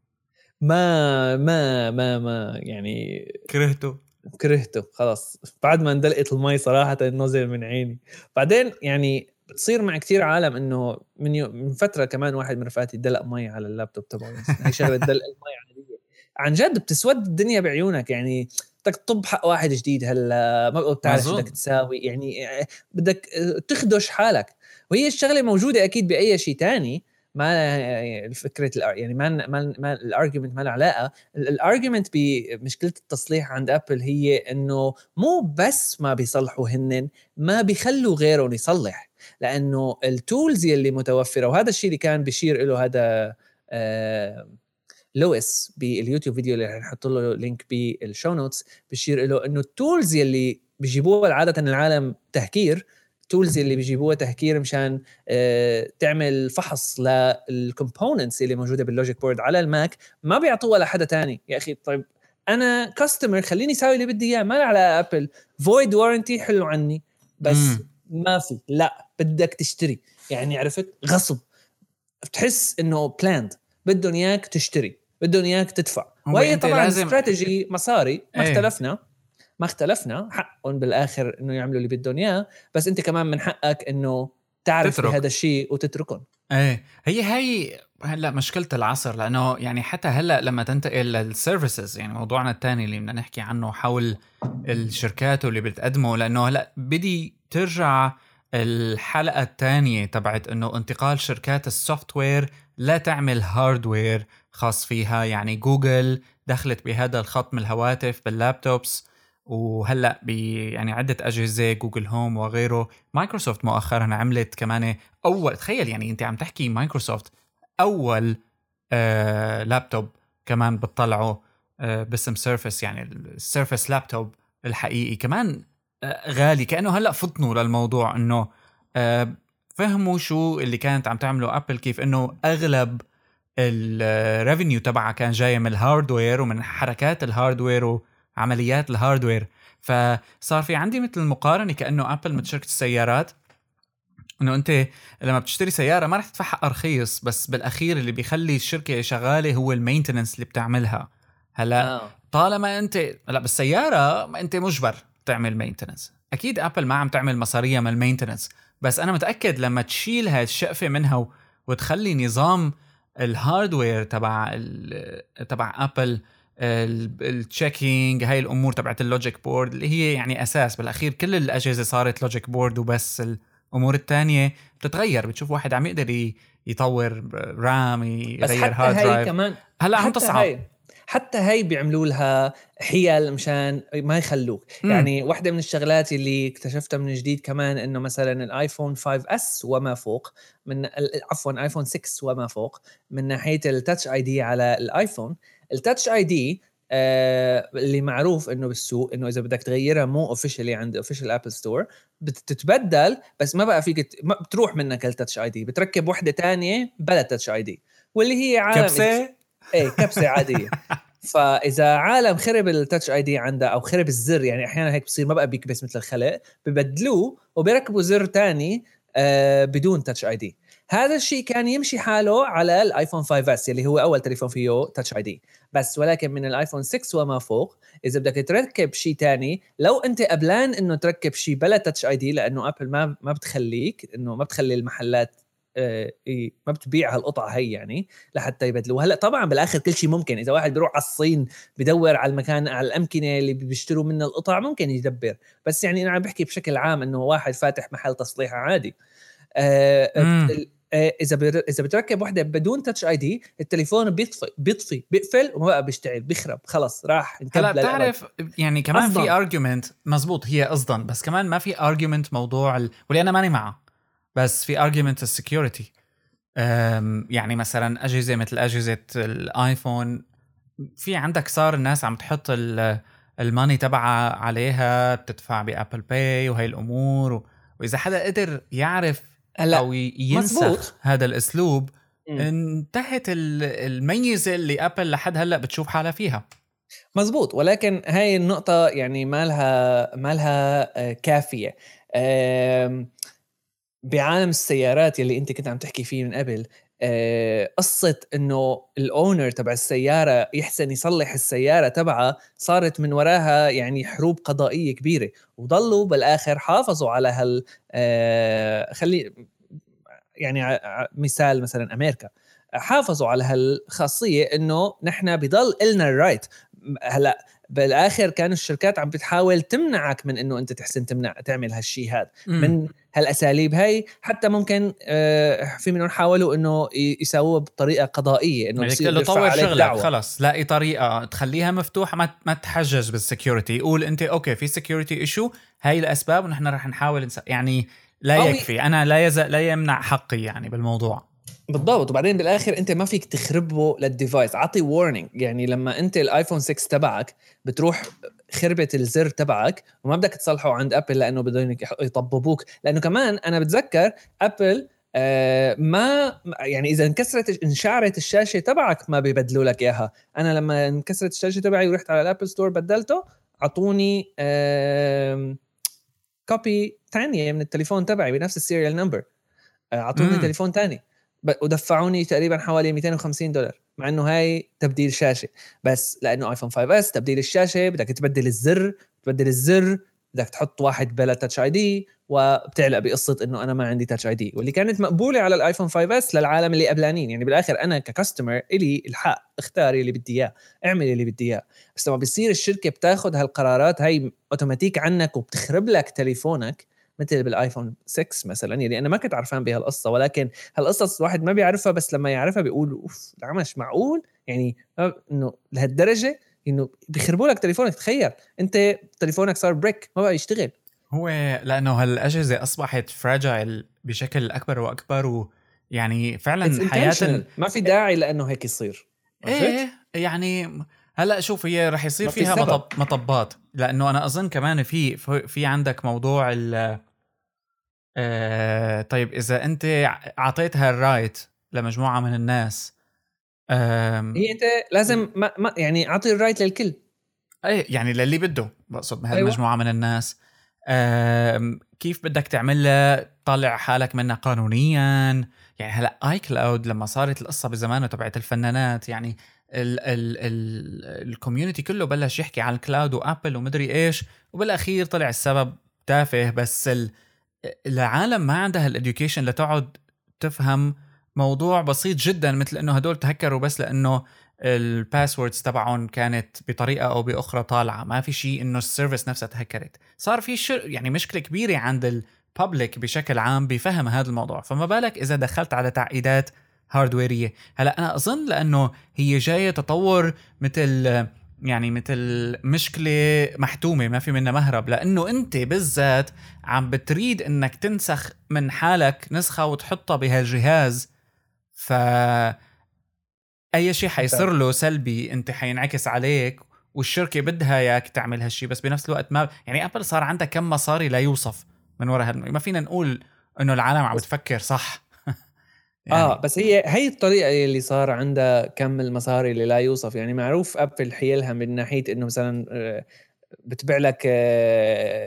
ما ما ما ما يعني كرهته. كرهته خلاص. بعد ما اندلقت المي صراحة نزل من عيني. بعدين يعني بتصير مع كتير عالم إنه من يو من فترة كمان واحد من رفقاتي دلق مي على اللابتوب تبعه. هي شغله دلق المي عادية. عن جد بتسود الدنيا بعيونك. يعني بدك تطب حق واحد جديد هلأ ما بتعرف شو بدك تساوي. يعني بدك تخدش حالك. وهي الشغلة موجودة أكيد بأي شيء تاني. ما فكرة يعني ما ما, ما ال argument ما له علاقة. ال argument بمشكله التصليح عند ابل هي إنه مو بس ما بيصلحوا هن ما بيخلوا غيرهم يصلح. لأنه ال tools يلي متوفرة وهذا الشيء اللي كان بيشير له هذا آه لويس بال YouTube video اللي حنحط له لينك بال show notes بشير له إنه ال tools يلي بيجيبوها عادة العالم تهكير ال tools اللي بيجيبوها تهكير مشان آه، تعمل فحص لل components اللي موجودة بال logic board على الماك ما بيعطوها لحدا تاني. يا أخي طيب أنا customer خليني أسوي اللي بدي إياه ما على ابل void warranty حلو عني بس مم. ما في. لا بدك تشتري. يعني عرفت؟ غصب. بتحس إنه planned بدهم إياك تشتري. بدهم إياك تدفع. وهي طبعا لازم... استراتيجي مصاري ما إيه. اختلفنا. ما اختلفنا حقهم بالآخر إنه يعملوا اللي بدهم إياه بس أنت كمان من حقك إنه تعرف تترك. بهذا الشيء وتتركهم إيه هي هي هلأ مشكلة العصر لأنه يعني حتى هلأ لما تنتقل لل services يعني موضوعنا الثاني اللي بدنا نحكي عنه حول الشركات واللي بتقدمه لأنه هلأ بدي ترجع الحلقة الثانية تبعت إنه انتقال شركات السوفت وير لا تعمل هاردوير خاص فيها يعني جوجل دخلت بهذا الخط من الهواتف باللابتوبس وهلأ ب يعني عدة أجهزة جوجل هوم وغيره. مايكروسوفت مؤخرا عملت كمان أول تخيل يعني أنت عم تحكي مايكروسوفت أول آه لابتوب كمان بتطلعه آه باسم سيرفس يعني السيرفس لابتوب الحقيقي. كمان آه غالي كأنه هلأ فطنوا للموضوع إنه آه فهموا شو اللي كانت عم تعمله ابل كيف إنه أغلب ال revenue تبعها كان جاي من ال hardware ومن حركات ال hardware وعمليات ال hardware. فصار في عندي مثل مقارنه كأنه ابل مثل شركه السيارات إنه أنت لما بتشتري سيارة ما رح تدفع حق رخيص بس بالأخير اللي بيخلي الشركة شغالة هو ال maintenance اللي بتعملها. هلأ آه. طالما أنت لا بالسيارة ما أنت مجبر تعمل maintenance أكيد ابل ما عم تعمل مصاريه من ال maintenance بس أنا متأكد لما تشيل هاي الشقفه منها وتخلي نظام ال hardware تبع تبع ابل ال checking هاي الأمور تبعت ال logic board اللي هي يعني أساس بالأخير كل الأجهزة صارت logic board وبس. الأمور الثانية بتتغير بتشوف واحد عم يقدر يطور RAM يغير hard drive كمان هلأ عم تصعب. حتى هي بيعملوا لها حيل مشان ما يخلوك. م. يعني واحدة من الشغلات اللي اكتشفتها من جديد كمان إنه مثلا الآيفون 5 S وما فوق من عفوا آيفون 6 وما فوق من ناحية ال Touch ID على الآيفون ال Touch ID آه اللي معروف إنه بالسوق إنه إذا بدك تغيرها مو officially عند official Apple Store بتتبدل بس ما بقى فيك ما بتروح منك ال Touch ID بتركب وحدة تانية بلا Touch ID واللي هي عالم كبسة؟ إيه كبسة عادية. فإذا عالم خرب ال Touch ID عنده أو خرب الزر يعني أحيانا هيك بصير ما بقى بيكبس مثل الخلق ببدلوه وبيركبوا زر تاني آه بدون Touch ID هذا الشيء كان يمشي حاله على الآيفون 5 S اللي هو أول تليفون فيه Touch ID بس ولكن من الآيفون 6 وما فوق إذا بدك تركب شيء تاني لو أنت قبلان إنه تركب شيء بلا Touch ID لأنه ابل ما ما بتخليك إنه ما بتخلي المحلات آه، ما بتبيع هالقطعه هي يعني لحتى يبدلوها. هلأ طبعا بالآخر كل شيء ممكن. إذا واحد بيروح على الصين بدور على المكان على الأمكنة اللي بيشتروا منها القطع ممكن يدبر. بس يعني أنا عم بحكي بشكل عام إنه واحد فاتح محل تصليح عادي. إذا إذا بتركب وحده بدون Touch ID التليفون بيطفي بيطفي بيقفل وما بقى بيشتغل بيخرب خلص راح هلا بتعرف يعني كمان قصدا. في argument مزبوط هي قصدا بس كمان ما في argument موضوع ال... واللي أنا ماني معه بس في argument ال security يعني مثلا أجهزة مثل أجهزة الايفون في عندك صار الناس عم تحط ال money تبعها عليها بتدفع ب Apple Pay وهي الأمور وإذا حدا قدر يعرف هلا أو ينسخ مزبوط. هذا الأسلوب م. انتهت الميزة اللي ابل لحد هلأ بتشوف حالها فيها مزبوط ولكن هاي النقطة يعني ما لها ما لها آه، كافية بعالم السيارات يلي أنت كنت عم تحكي فيه من قبل قصة إنه الاونر تبع السيارة يحسن يصلح السيارة تبعها صارت من وراها يعني حروب قضائية كبيرة وضلوا بالآخر حافظوا على هال آه، خلي يعني مثال مثلا أمريكا حافظوا على هالخاصية إنه نحن بضل إلنا ال right هلأ بالآخر كانوا الشركات عم بتحاول تمنعك من إنه أنت تحسن تمنع تعمل هالشيء هذا من هالأساليب هاي حتى ممكن آه، في منهم حاولوا إنه يساووها بطريقة قضائية إنه يصير له طور شغلك خلص. لاقي طريقة تخليها مفتوحة ما ما تحجج بال security. قول أنت okay في security issue هاي الأسباب ونحن رح نحاول يعني لا يكفي. أنا لا يز... لا يمنع حقي يعني بالموضوع. بالضبط. وبعدين بالآخر أنت ما فيك تخربه لل device أعطي warning يعني لما أنت الآيفون 6 تبعك بتروح خربت الزر تبعك وما بدك تصلحه عند أبل لأنه بدهم يطببوك. لأنه كمان أنا بتذكر أبل آه ما يعني إذا انكسرت انشعرت الشاشة تبعك ما بيبدلوا لك إياها. أنا لما انكسرت الشاشة تبعي ورحت على ال Apple Store بدلته أعطوني آه copy ثانية من التليفون تبعي بنفس ال serial number أعطوني تليفون ثاني ودفعوني تقريبا حوالي 250 دولار مع إنه هاي تبديل شاشة. بس لأنه آيفون 5 S تبديل الشاشة بدك تبدل الزر تبدل الزر بدك تحط واحد بلا Touch ID وبتعلق بقصة إنه أنا ما عندي Touch ID واللي كانت مقبولة على الآيفون 5 S للعالم اللي قبلانين. يعني بالآخر أنا ك customer إلي الحق اختاري اللي بدي إياه اعملي اللي بدي إياه. بس لما بيصير الشركة بتاخذ هالقرارات هاي اوتوماتيك عنك وبتخرب لك تليفونك مثل بالآيفون 6 مثلا يعني أنا ما كنت عرفان بهالقصة ولكن هالقصص الواحد ما بيعرفها بس لما يعرفها بيقول أوف العمش معقول؟ يعني إنه لهالدرجة إنه بيخربوا لك تليفونك تخيل أنت تليفونك صار brick ما بقى يشتغل. هو لأنه هالأجهزة أصبحت fragile بشكل أكبر وأكبر ويعني فعلا حياه ما في داعي لأنه هيك يصير. إيه يعني هلأ شوف هي رح يصير فيها مطب مطبات. لأنه أنا أظن كمان في في عندك موضوع ال آه طيب إذا أنت أعطيتها ال right لمجموعة من الناس هي أنت لازم ما, ما يعني أعطي ال right للكل. اي يعني للي بده بقصد بهالمجموعة أيوة. من الناس. كيف بدك تعملها طلع حالك منها قانونيا. يعني هلأ iCloud لما صارت القصة بزمانه تبعت الفنانات يعني ال community كله بلش يحكي عن ال cloud و Apple ومدري إيش وبالأخير طلع السبب تافه بس العالم ما عندها ال education لتقعد تفهم موضوع بسيط جدا مثل إنه هدول تهكروا بس لإنه ال passwords تبعهم كانت بطريقة أو بأخرى طالعة ما في شيء إنه ال service نفسها تهكرت. صار في يعني مشكلة كبيرة عند الببليك بشكل عام بفهم هذا الموضوع. فما بالك إذا دخلت على تعقيدات هاردويريه هلا أنا أظن لأنه هي جاية تطور مثل يعني مثل مشكلة محتومة ما في منها مهرب لأنه أنت بالذات عم بتريد أنك تنسخ من حالك نسخة وتحطها بهالجهاز. ف أي شيء حيصير له سلبي أنت حينعكس عليك والشركة بدها إياك تعمل هالشيء بس بنفس الوقت ما يعني أبل صار عندها كم مصاري لا يوصف من وراء ما فينا نقول إنه العالم عم بتفكر صح. يعني آه بس هي هي الطريقة اللي صار عندها كم المصاري اللي لا يوصف. يعني معروف Apple حيلها من ناحية إنه مثلا آه، بتبيع لك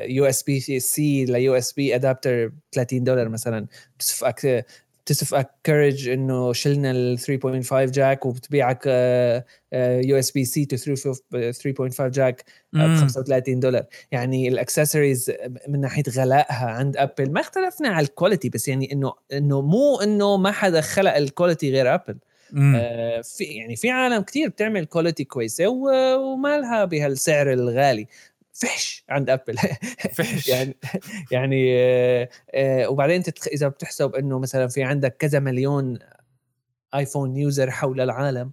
يو اس بي سي ليو اس بي ادابتر 30 دولار مثلا. بتصفقك بتسفقك courage إنه شلنا ال 3.5 jack وبتبيعك USB-C to 3.5 jack ب 35 دولار. يعني الاكسسوارز من ناحية غلائها عند Apple ما اختلفنا على ال quality بس يعني إنه إنه مو إنه ما حدا خلق ال quality غير Apple آه في يعني في عالم كتير بتعمل quality كويسة ومالها بهالسعر الغالي. فحش عند Apple. فحش. يعني يعني آه، آه، وبعدين إذا بتحسب إنه مثلا في عندك كذا مليون iPhone user حول العالم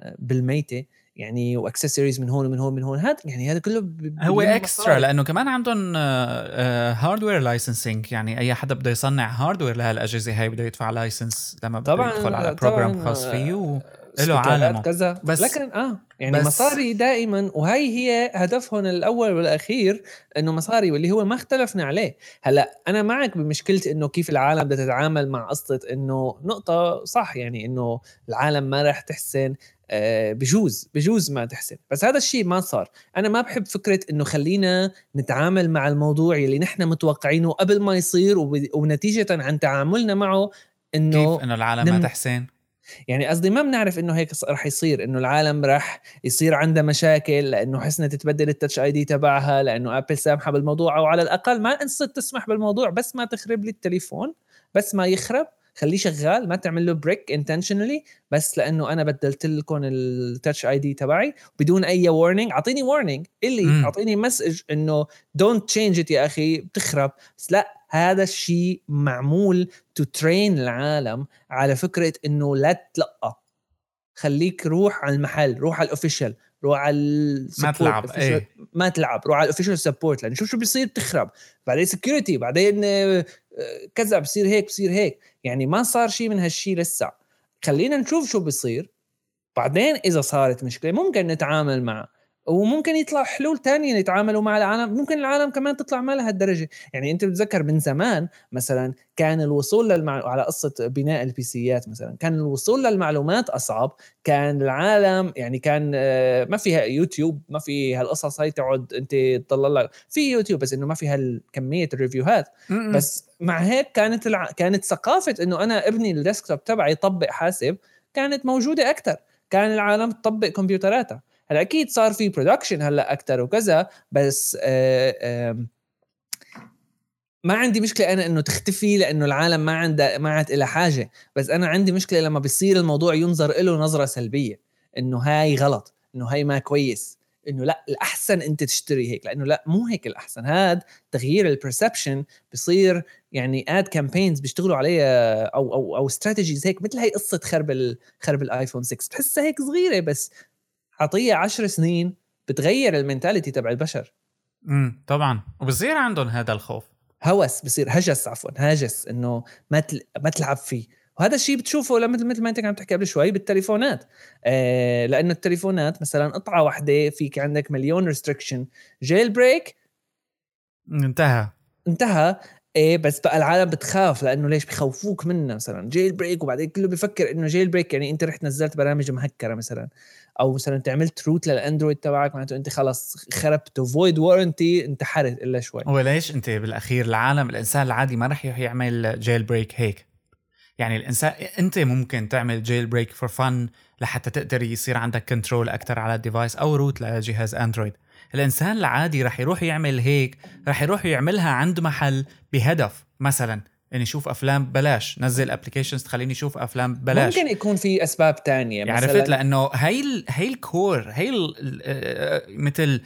آه، بالميتة يعني وأكسسوارز من هون ومن هون من هون هذا يعني هذا كله هو extra لأنه كمان عندهم hardware licensing يعني أي حدا بده يصنع hardware لهالأجهزة هاي بده يدفع license لما بده يدخل على program خاص فيه له عالمه كذا. بس لكن آه يعني بس مصاري دائما وهي هي هدفهم الأول والأخير إنه مصاري واللي هو ما اختلفنا عليه. هلأ أنا معك بمشكلة إنه كيف العالم بدها تتعامل مع قصة إنه نقطة صح يعني إنه العالم ما راح تحسن آه بجوز بجوز ما تحسن. بس هذا الشيء ما صار. أنا ما بحب فكرة إنه خلينا نتعامل مع الموضوع اللي نحن متوقعينه قبل ما يصير ونتيجة عن تعاملنا معه إنه كيف إنه العالم ما تحسن؟ يعني قصدي ما بنعرف إنه هيك رح يصير إنه العالم رح يصير عندها مشاكل لأنه حسنة تتبدل التاتش اي دي تبعها لأنه ابل سامحة بالموضوع أو على الأقل ما انصت تسمح بالموضوع بس ما تخرب لي التليفون بس ما يخرب خليه شغال ما تعمل له brick intentionally بس لأنه أنا بدلت لكم ال Touch ID تبعي بدون أي warning أعطيني warning اللي. أعطيني message إنه don't change it يا أخي بتخرب بس لا هذا الشيء معمول to train العالم على فكرة إنه لا تلقى. خليك روح على المحل روح على ال official روح على ما تلعب، إيه. ما تلعب روح على ال official support لأن شوف شو بيصير بتخرب. بعدين security بعدين آه، آه، كذا بصير هيك بصير هيك. يعني ما صار شيء من هالشيء لسه. خلينا نشوف شو بيصير. بعدين إذا صارت مشكلة ممكن نتعامل معها وممكن يطلع حلول تانية يتعاملوا مع العالم ممكن العالم كمان تطلع ما لهالدرجه يعني أنت بتذكر من زمان مثلا كان الوصول للمع... على قصة بناء ال PCات مثلا كان الوصول للمعلومات أصعب كان العالم يعني كان آه، ما فيها يوتيوب ما في هالقصص هاي تقعد أنت تضل لك. في يوتيوب بس إنه ما في هالكمية ال reviewهات. بس مع هيك كانت الع... كانت ثقافة إنه أنا ابني ال desktop تبعي يطبق حاسب كانت موجودة أكثر كان العالم تطبق كمبيوتراتها. هلا أكيد صار في production هلا أكثر وكذا بس آه ما عندي مشكلة أنا إنه تختفي لأنه العالم ما عندها ما عاد لها حاجة. بس أنا عندي مشكلة لما بيصير الموضوع ينظر له نظرة سلبية إنه هاي غلط إنه هاي ما كويس إنه لأ الأحسن أنت تشتري هيك لأنه لأ مو هيك الأحسن. هاد تغيير ال perception بصير يعني ad campaigns بيشتغلوا عليها أو أو أو strategies هيك مثل هي قصة خرب خرب ال iPhone 6 بتحسها هيك صغيرة بس اعطيها عشر سنين بتغير ال mentality تبع البشر. امم طبعا. وبصير عندهم هذا الخوف. هوس بصير هجس عفوا هاجس إنه ما تل... ما تلعب فيه. وهذا الشيء بتشوفه لما مثل ما أنت كنت تحكي قبل شوي بالتليفونات. آه لأنه التليفونات مثلا قطعة واحدة فيك عندك مليون restriction jailbreak؟ انتهى. انتهى. إيه بس بقى العالم بتخاف لأنه ليش بخوفوك منه مثلا. jailbreak وبعدين كله بفكر إنه jailbreak يعني أنت رحت نزلت برامج مهكرة مثلا. أو مثلا أنت عملت root لل Android تبعك معناته أنت خلص خربته void warranty انتحرت إلا شوي. هو ليش أنت بالأخير العالم الإنسان العادي ما رح يعمل jailbreak هيك؟ يعني الإنسان أنت ممكن تعمل jailbreak for fun لحتى تقدر يصير عندك control أكثر على ال device أو root لجهاز Android. الإنسان العادي رح يروح يعمل هيك رح يروح يعملها عند محل بهدف مثلا. إني أشوف أفلام ببلاش نزل applications تخليني أشوف أفلام ببلاش ممكن يكون في أسباب تانية يعني مثلا عرفت لأنه هي ال هي ال core هي ال ال- مثل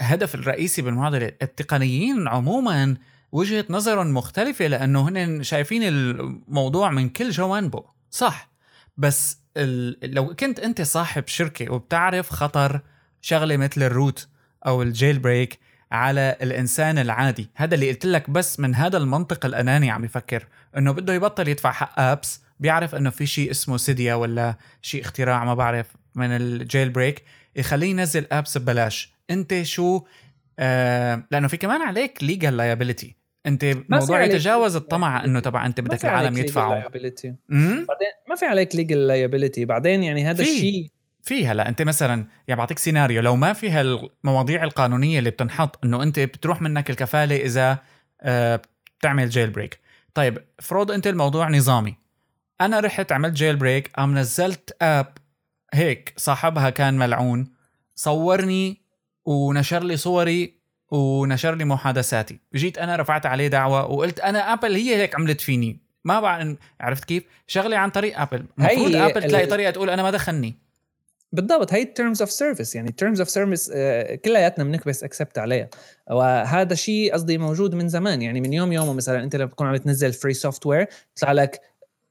الهدف الرئيسي بالمعادلة التقنيين عموما وجهة نظرهم مختلفة لأنه هن شايفين الموضوع من كل جوانبه صح. بس لو كنت أنت صاحب شركة وبتعرف خطر شغلة مثل ال root أو ال jailbreak على الإنسان العادي. هذا اللي قلت لك بس من هذا المنطق الأناني عم يفكر. إنه بده يبطل يدفع حق apps بيعرف إنه في شيء اسمه Cydia ولا شيء اختراع ما بعرف من ال jailbreak يخليه ينزل apps ببلاش. أنت شو آه لأنه في كمان عليك legal liability أنت موضوع يتجاوز الطمع إنه تبع أنت بدك العالم يدفعوا بعدين ما في عليك legal liability بعدين يعني هذا. الشيء في هلا أنت مثلا يعني بعطيك سيناريو لو ما في هالمواضيع القانونية اللي بتنحط إنه أنت بتروح منك الكفالة إذا آه بتعمل jailbreak طيب افرض أنت الموضوع نظامي. أنا رحت عملت jailbreak قام نزلت app هيك صاحبها كان ملعون صورني ونشر لي صوري ونشر لي محادثاتي. جيت أنا رفعت عليه دعوة وقلت أنا ابل هي هيك عملت فيني. ما بعرف عرفت كيف؟ شغلي عن طريق ابل المفروض ابل تلاقي طريقة تقول أنا ما دخلني. بالضبط هي terms of service يعني terms of service كلياتنا بنكبس accept عليها. وهذا شيء قصدي موجود من زمان يعني من يوم يومه مثلا أنت لما تكون عم تنزل free software بيطلع لك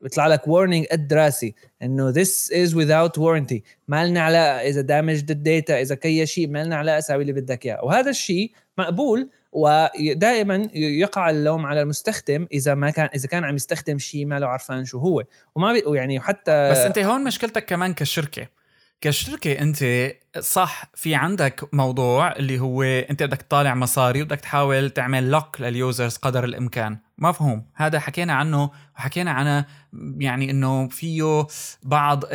بيطلع لك warning قد راسي إنه this is without warranty. ما لنا علاقة إذا damaged ال data إذا كي شيء ما لنا علاقة ساوي اللي بدك إياه. وهذا الشيء مقبول ودائما يقع اللوم على المستخدم إذا ما كان إذا كان عم يستخدم شيء ما له عرفان شو هو. وما يعني حتى بس أنت هون مشكلتك كمان كشركة. كشركة أنت صح في عندك موضوع اللي هو أنت بدك تطالع مصاري وبدك تحاول تعمل lock لل users قدر الإمكان. مفهوم. هذا حكينا عنه وحكينا عنه يعني إنه فيه بعض ال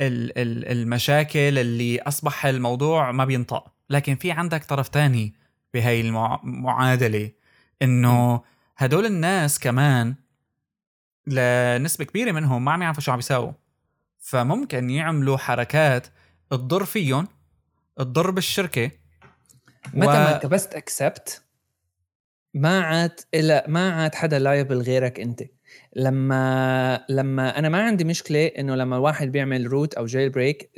ال ال المشاكل اللي أصبح الموضوع ما بينطق. لكن في عندك طرف تاني بهي المعادلة إنه هدول الناس كمان لنسبة كبيرة منهم ما عم يعرفوا شو عم يساووا. فممكن يعملوا حركات تضر فيهم تضر بالشركة. متى و- ما كبست اكسبت ما عاد إلا ما عاد حدا liable غيرك انت. لما لما أنا ما عندي مشكلة إنه لما الواحد بيعمل root أو jailbreak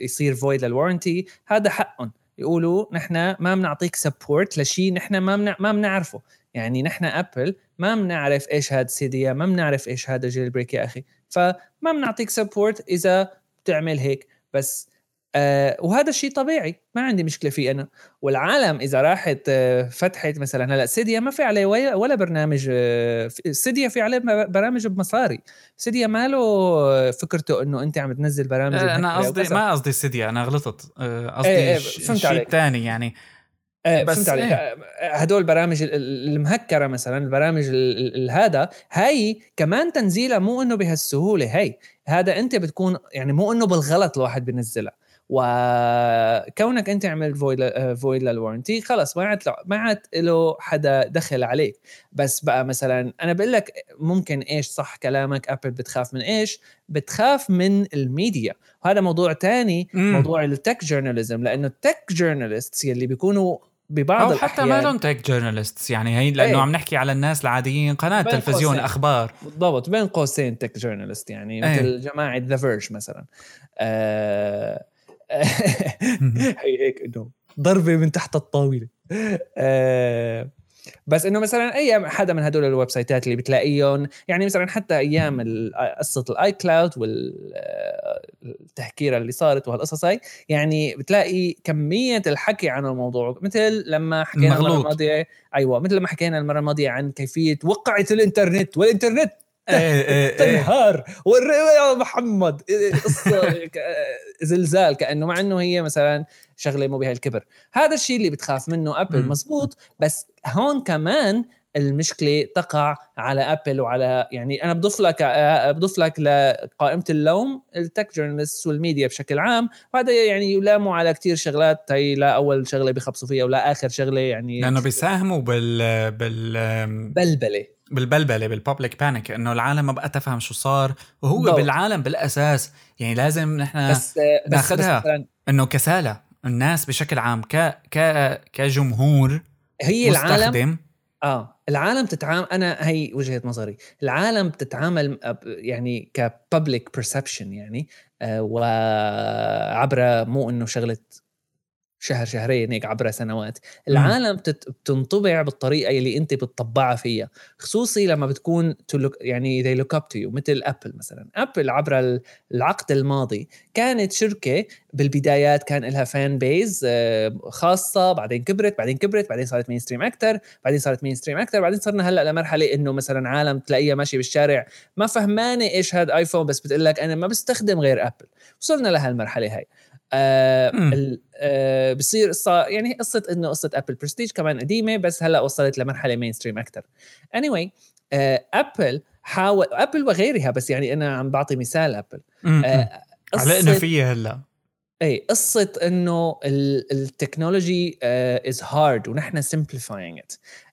يصير void لل warranty هذا حقهم. يقولوا نحن ما بنعطيك support لشيء نحن ما منع ما بنعرفه. يعني نحن ابل ما بنعرف إيش هذا Cydia ما بنعرف إيش هذا jailbreak يا أخي. فما بنعطيك support إذا بتعمل هيك. بس آه وهذا الشيء طبيعي ما عندي مشكلة فيه أنا. والعالم إذا راحت آه فتحت مثلا هلا سيديا ما في عليه ولا برنامج آه سيديا في عليه برامج بمصاري. سيديا ما له فكرته إنه أنت عم تنزل برامج آه أنا قصدي ما قصدي سيديا أنا غلطت. آه، قصدي إيه إيه شيء ثاني يعني. بس فهمت عليك. إيه. هدول البرامج المهكرة مثلا البرامج هذا هاي كمان تنزيلها مو إنه بهالسهولة هاي هذا أنت بتكون يعني مو إنه بالغلط الواحد بنزلها وكونك أنت عملت void void لل warranty خلص ما عاد ما عاد له حدا دخل عليك. بس بقى مثلا أنا بقول لك ممكن إيش صح كلامك ابل بتخاف من إيش؟ بتخاف من الميديا. وهذا موضوع تاني مم. موضوع ال tech journalism لأنه ال tech journalists يلي بيكونوا ببعض أو حتى ما لهم tech journalists يعني هي لأنه إيه. عم نحكي على الناس العاديين قناة تلفزيون قوسين. أخبار بالضبط بين قوسين tech journalist يعني إيه. مثل جماعة The Verge مثلا آه هي هيك إنه ضربة من تحت الطاولة آه بس إنه مثلا اي حدا من هدول ال website ات اللي بتلاقيهم يعني مثلا حتى أيام قصة ال iCloud والتهكيره اللي صارت وهالقصص هاي يعني بتلاقي كمية الحكي عن الموضوع. مثل لما حكينا المرة الماضية أيوه مثل لما حكينا المرة الماضية عن كيفية وقعة الإنترنت والإنترنت إيه إيه, إيه. تنهار. يا محمد قصة زلزال. كأنه مع إنه هي مثلا شغلة مو بهالكبر هذا الشيء اللي بتخاف منه ابل مزبوط. بس هون كمان المشكلة تقع على ابل وعلى يعني أنا بضيف لك بضيف لك لقائمة اللوم ال tech journalist وال media بشكل عام. وهذا يعني يلاموا على كتير شغلات. هي لا أول شغلة بيخبصوا فيها ولا آخر شغلة يعني. لأنه بيساهموا بال بال بلبله بالبلبلة بال public panic إنه العالم ما بقى تفهم شو صار. وهو. بالعالم بالأساس يعني لازم نحن بس ناخذها إنه كسالة. الناس بشكل عام ك ك كجمهور هي مستخدم. العالم آه العالم تتعامل أنا هي وجهة نظري. العالم بتتعامل يعني ك public perception يعني آه وعبر مو إنه شغلة شهر شهرين هيك عبر سنوات. العالم بتنطبع بالطريقة اللي انت بتطبعها فيها خصوصي لما بتكون look يعني they look up to you مثل ابل مثلا. ابل عبر العقد الماضي كانت شركة بالبدايات كان لها fan base خاصة بعدين كبرت بعدين كبرت بعدين صارت mainstream أكثر بعدين صارت mainstream أكثر بعدين صرنا هلأ لمرحلة إنه مثلا عالم تلاقيها ماشية بالشارع. ما فهمانه إيش هذا ايفون بس بتقول لك أنا ما بستخدم غير ابل وصلنا لهالمرحلة هاي. آه بصير قصه يعني قصة إنه قصة ابل برستيج كمان قديمة بس هلأ وصلت لمرحلة mainstream أكثر anyway آه ابل حاول ابل وغيرها بس يعني أنا عم بعطي مثال ابل آه على إنه فيها هلأ. اي قصة إنه ال technology is hard ونحن simplifying it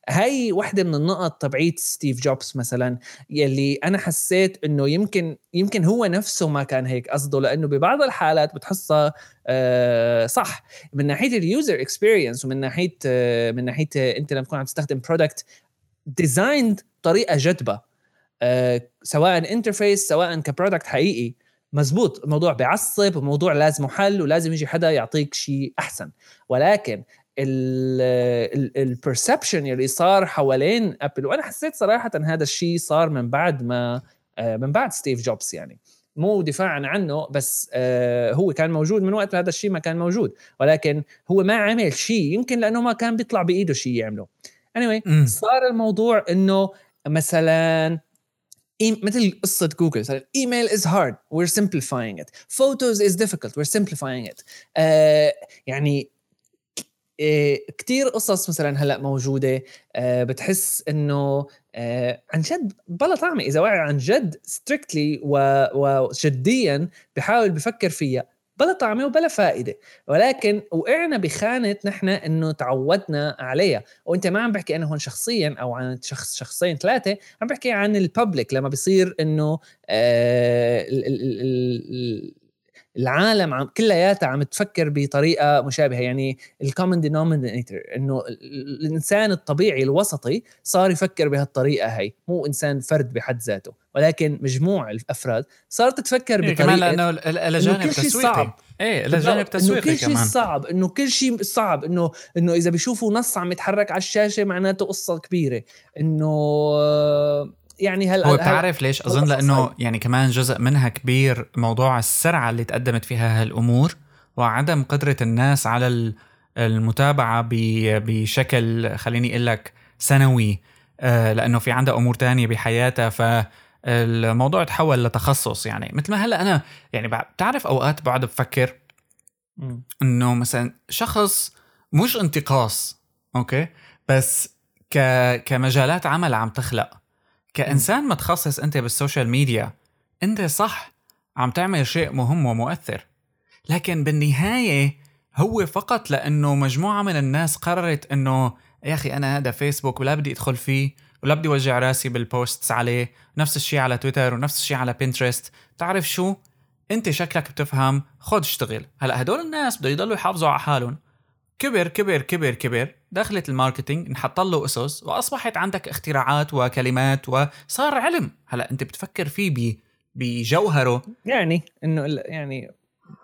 هاي واحدة من النقط تبعيت ستيف جوبز مثلا يلي أنا حسيت إنه يمكن يمكن هو نفسه ما كان هيك قصده لأنه ببعض الحالات بتحسها آه صح. من ناحية ال user experience ومن ناحية آه من ناحية آه أنت لما تكون عم تستخدم product designed بطريقه جذابة آه سواء interface سواء ك product حقيقي. مزبوط الموضوع بيعصب الموضوع لازم حل ولازم يجي حدا يعطيك شيء أحسن. ولكن ال perception اللي صار حوالين ابل وأنا حسيت صراحة هذا الشيء صار من بعد ما آه، من بعد ستيف جوبز يعني. مو دفاعا عنه بس آه، هو كان موجود من وقت هذا الشيء ما كان موجود. ولكن هو ما عمل شيء يمكن لأنه ما كان بيطلع بإيده شيء يعمله. Anyway صار الموضوع إنه مثلا مثل قصة جوجل email is hard we're simplifying it photos is difficult. we're simplifying it يعني كتير قصص مثلا هلأ موجودة آه بتحس إنه آه عن جد بلا طعمة إذا واحد عن جد ستريكتلي وجديا بحاول بفكر فيها بلا طعمة وبلا فائدة. ولكن وقعنا بخانة نحن إنه تعودنا عليها. وإنت ما عم بحكي أنا هون شخصيا أو عن شخص شخصين ثلاثة عم بحكي عن الببليك لما بصير إنه آه العالم عم كلياتها عم تفكر بطريقة مشابهة. يعني ال common denominator إنه الإنسان الطبيعي الوسطي صار يفكر بهالطريقة هي مو إنسان فرد بحد ذاته. ولكن مجموع الأفراد صارت تفكر إيه بطريقة كمان لأنه الجانب تسويقي. إيه الجانب تسويقي كل شيء صعب. إنه كل شيء صعب. إنه إنه إذا بيشوفوا نص عم يتحرك على الشاشة معناته قصة كبيرة. إنه يعني هل هو بتعرف ليش؟ أظن لأنه يعني كمان جزء منها كبير موضوع السرعة اللي تقدمت فيها هالأمور وعدم قدرة الناس على المتابعة بشكل خليني أقول لك سنوي. آه، لأنه في عندها أمور تانية بحياتها فالموضوع تحول لتخصص. يعني مثل ما هلأ أنا يعني بتعرف أوقات بقعد بفكر إنه مثلا شخص مش انتقاص أوكي؟ بس ك كمجالات عمل عم تخلق. كإنسان متخصص أنت بال social media أنت صح عم تعمل شيء مهم ومؤثر. لكن بالنهاية هو فقط لأنه مجموعة من الناس قررت أنه يا أخي أنا هذا فيسبوك ولا بدي أدخل فيه ولا بدي وجع راسي بال posts عليه نفس الشيء على تويتر ونفس الشيء على بنترست تعرف شو؟ أنت شكلك بتفهم خد اشتغل. هلأ هدول الناس بده يضلوا يحافظوا على حالهم. كبر كبر كبر كبر. دخلت ال marketing انحط له أسس وأصبحت عندك اختراعات وكلمات وصار علم. هلا أنت بتفكر فيه بجوهره. يعني إنه يعني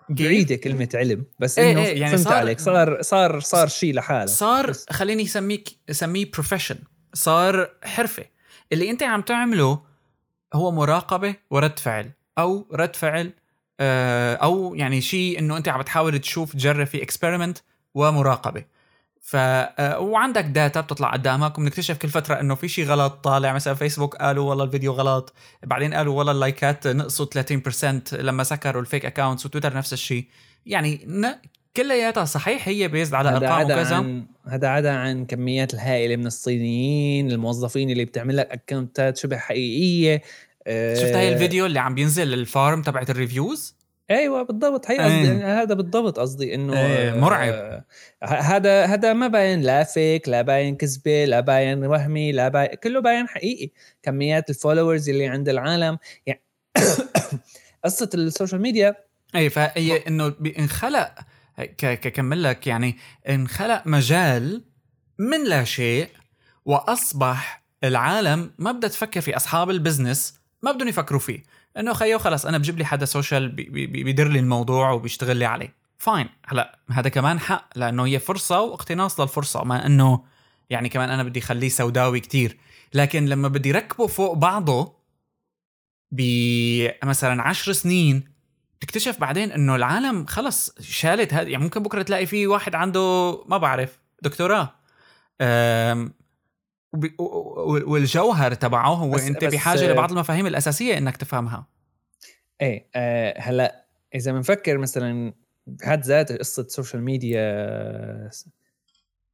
بعيدة كلمة علم بس إيه، إنه إيه يعني فهمت صار عليك. صار صار صار شيء لحاله. صار خليني اسميك اسميه profession صار حرفة. اللي أنت عم تعمله هو مراقبة ورد فعل أو رد فعل آه، أو يعني شيء إنه أنت عم تحاول تشوف تجرب في experiment ومراقبة. ف آه، وعندك data بتطلع قدامك وبنكتشف كل فترة إنه في شيء غلط طالع مثلا فيسبوك قالوا والله الفيديو غلط بعدين قالوا والله اللايكات نقصوا 30% لما سكروا ال fake accounts وتويتر نفس الشيء يعني ن... كلياتها صحيح هي بيزد على أرقام وكذا. هذا عدا عن كميات الهائلة من الصينيين الموظفين اللي بتعمل لك اكونتات شبه حقيقية. شفت هاي الفيديو اللي عم بينزل ال farm تبعت ال reviews أيوه بالضبط. هي قصدي إيه. هذا بالضبط قصدي إنه إيه مرعب. آه هذا هذا ما باين لا fake لا باين كذبة لا باين وهمي لا باين كله باين حقيقي. كميات ال followers اللي عند العالم. يعني قصة ال social media. اي فهي إنه انخلق ككمل لك يعني انخلق مجال من لا شيء وأصبح العالم ما بدها تفكر في أصحاب ال business ما بدهم يفكروا فيه. إنه خيو خلص أنا بجيب لي حدا social بيدير لي الموضوع وبيشتغل لي عليه. fine هلا هذا كمان حق لأنه هي فرصة واقتناص للفرصة ما إنه يعني كمان أنا بدي اخليه سوداوي كتير. لكن لما بدي ركبه فوق بعضه بمثلا عشر سنين تكتشف بعدين إنه العالم خلص شالت هذا. يعني ممكن بكرة تلاقي في واحد عنده ما بعرف دكتوراه. والجوهر تبعه هو بس انت بس بحاجة لبعض المفاهيم الأساسية إنك تفهمها. إيه آه هلأ إذا بنفكر مثلا بحد ذاته قصة ال social media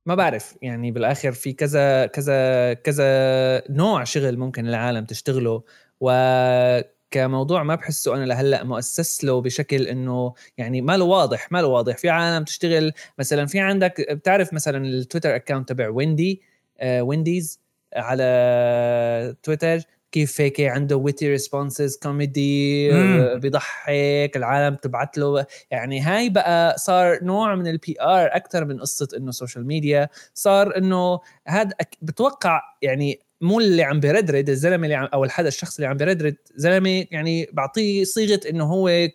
ما بعرف يعني بالآخر في كذا كذا كذا نوع شغل ممكن العالم تشتغله و كموضوع ما بحسه أنا لهلأ مؤسس له بشكل إنه يعني ما له واضح ما له واضح. في عالم تشتغل مثلا في عندك بتعرف مثلا التويتر account تبع ويندي؟ وينديز على تويتر كيف هيك؟ عنده witty responses كوميدي بيضحك العالم تبعت له. يعني هاي بقى صار نوع من ال PR أكثر من قصة إنه social media صار إنه هذا بتوقع يعني مو اللي عم بيردرد الزلمة اللي عم أو الحدا الشخص اللي عم بيردرد. زلمة يعني بعطيه صيغة إنه هو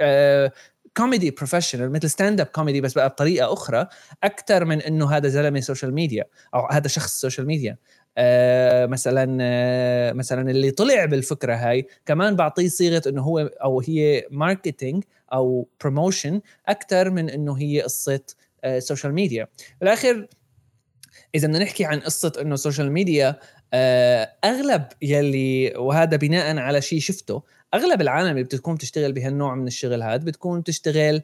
آه كوميدي professional مثل stand up comedy بس بقى بطريقة أخرى أكثر من إنه هذا زلمة social media أو هذا شخص social media آه مثلا آه مثلا اللي طلع بالفكرة هاي كمان بعطيه صيغة إنه هو أو هي marketing أو promotion أكثر من إنه هي قصة آه social media بالآخر إذا بدنا نحكي عن قصة إنه ميديا آه أغلب يلي وهذا بناء على شيء شفته أغلب العالم اللي بتكون تشتغل بهالنوع من الشغل هذا بتكون تشتغل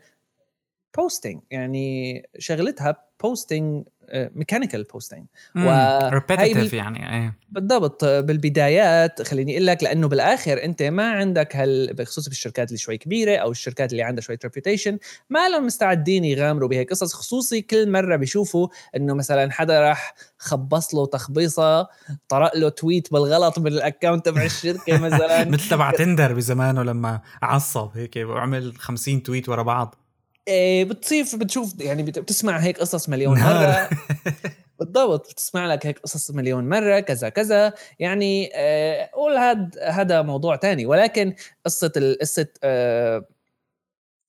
posting يعني شغلتها بوستنج mechanical posting repetitive يعني إيه. بالضبط بالبدايات خليني أقول لك لأنه بالآخر أنت ما عندك هال بخصوص بالشركات اللي شوي كبيرة أو الشركات اللي عندها شوية reputation ما لهم مستعدين يغامروا بهيك قصص خصوصي كل مرة بيشوفوا إنه مثلا حدا راح خبص له تخبيصة طرق له tweet بالغلط من ال account تبع الشركة مثلا. مثل تبع تندر بزمانه لما عصب هيك وعمل 50 تويت ورا بعض. إيه بتصير بتشوف يعني بتسمع هيك قصص مليون مرة. بالضبط بتسمع لك هيك قصص مليون مرة كذا كذا. يعني آه قول هذا هذا موضوع تاني. ولكن قصة قصة آه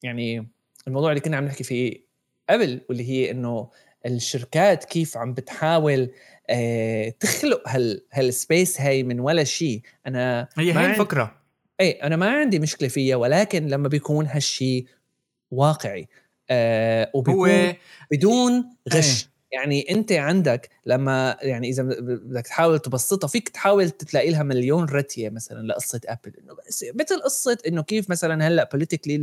يعني الموضوع اللي كنا عم نحكي فيه قبل واللي هي إنه الشركات كيف عم بتحاول آه تخلق هال هالسبيس هاي من ولا شيء. أنا هي هي الفكرة. اي أنا ما عندي مشكلة فيها ولكن لما بيكون هالشيء واقعي آه وبيكون هو بدون غش إيه. يعني انت عندك لما يعني إذا بدك تحاول تبسطها فيك تحاول تلاقي لها مليون رتية مثلا لقصة ابل إنه مثل قصة إنه كيف مثلا هلأ politically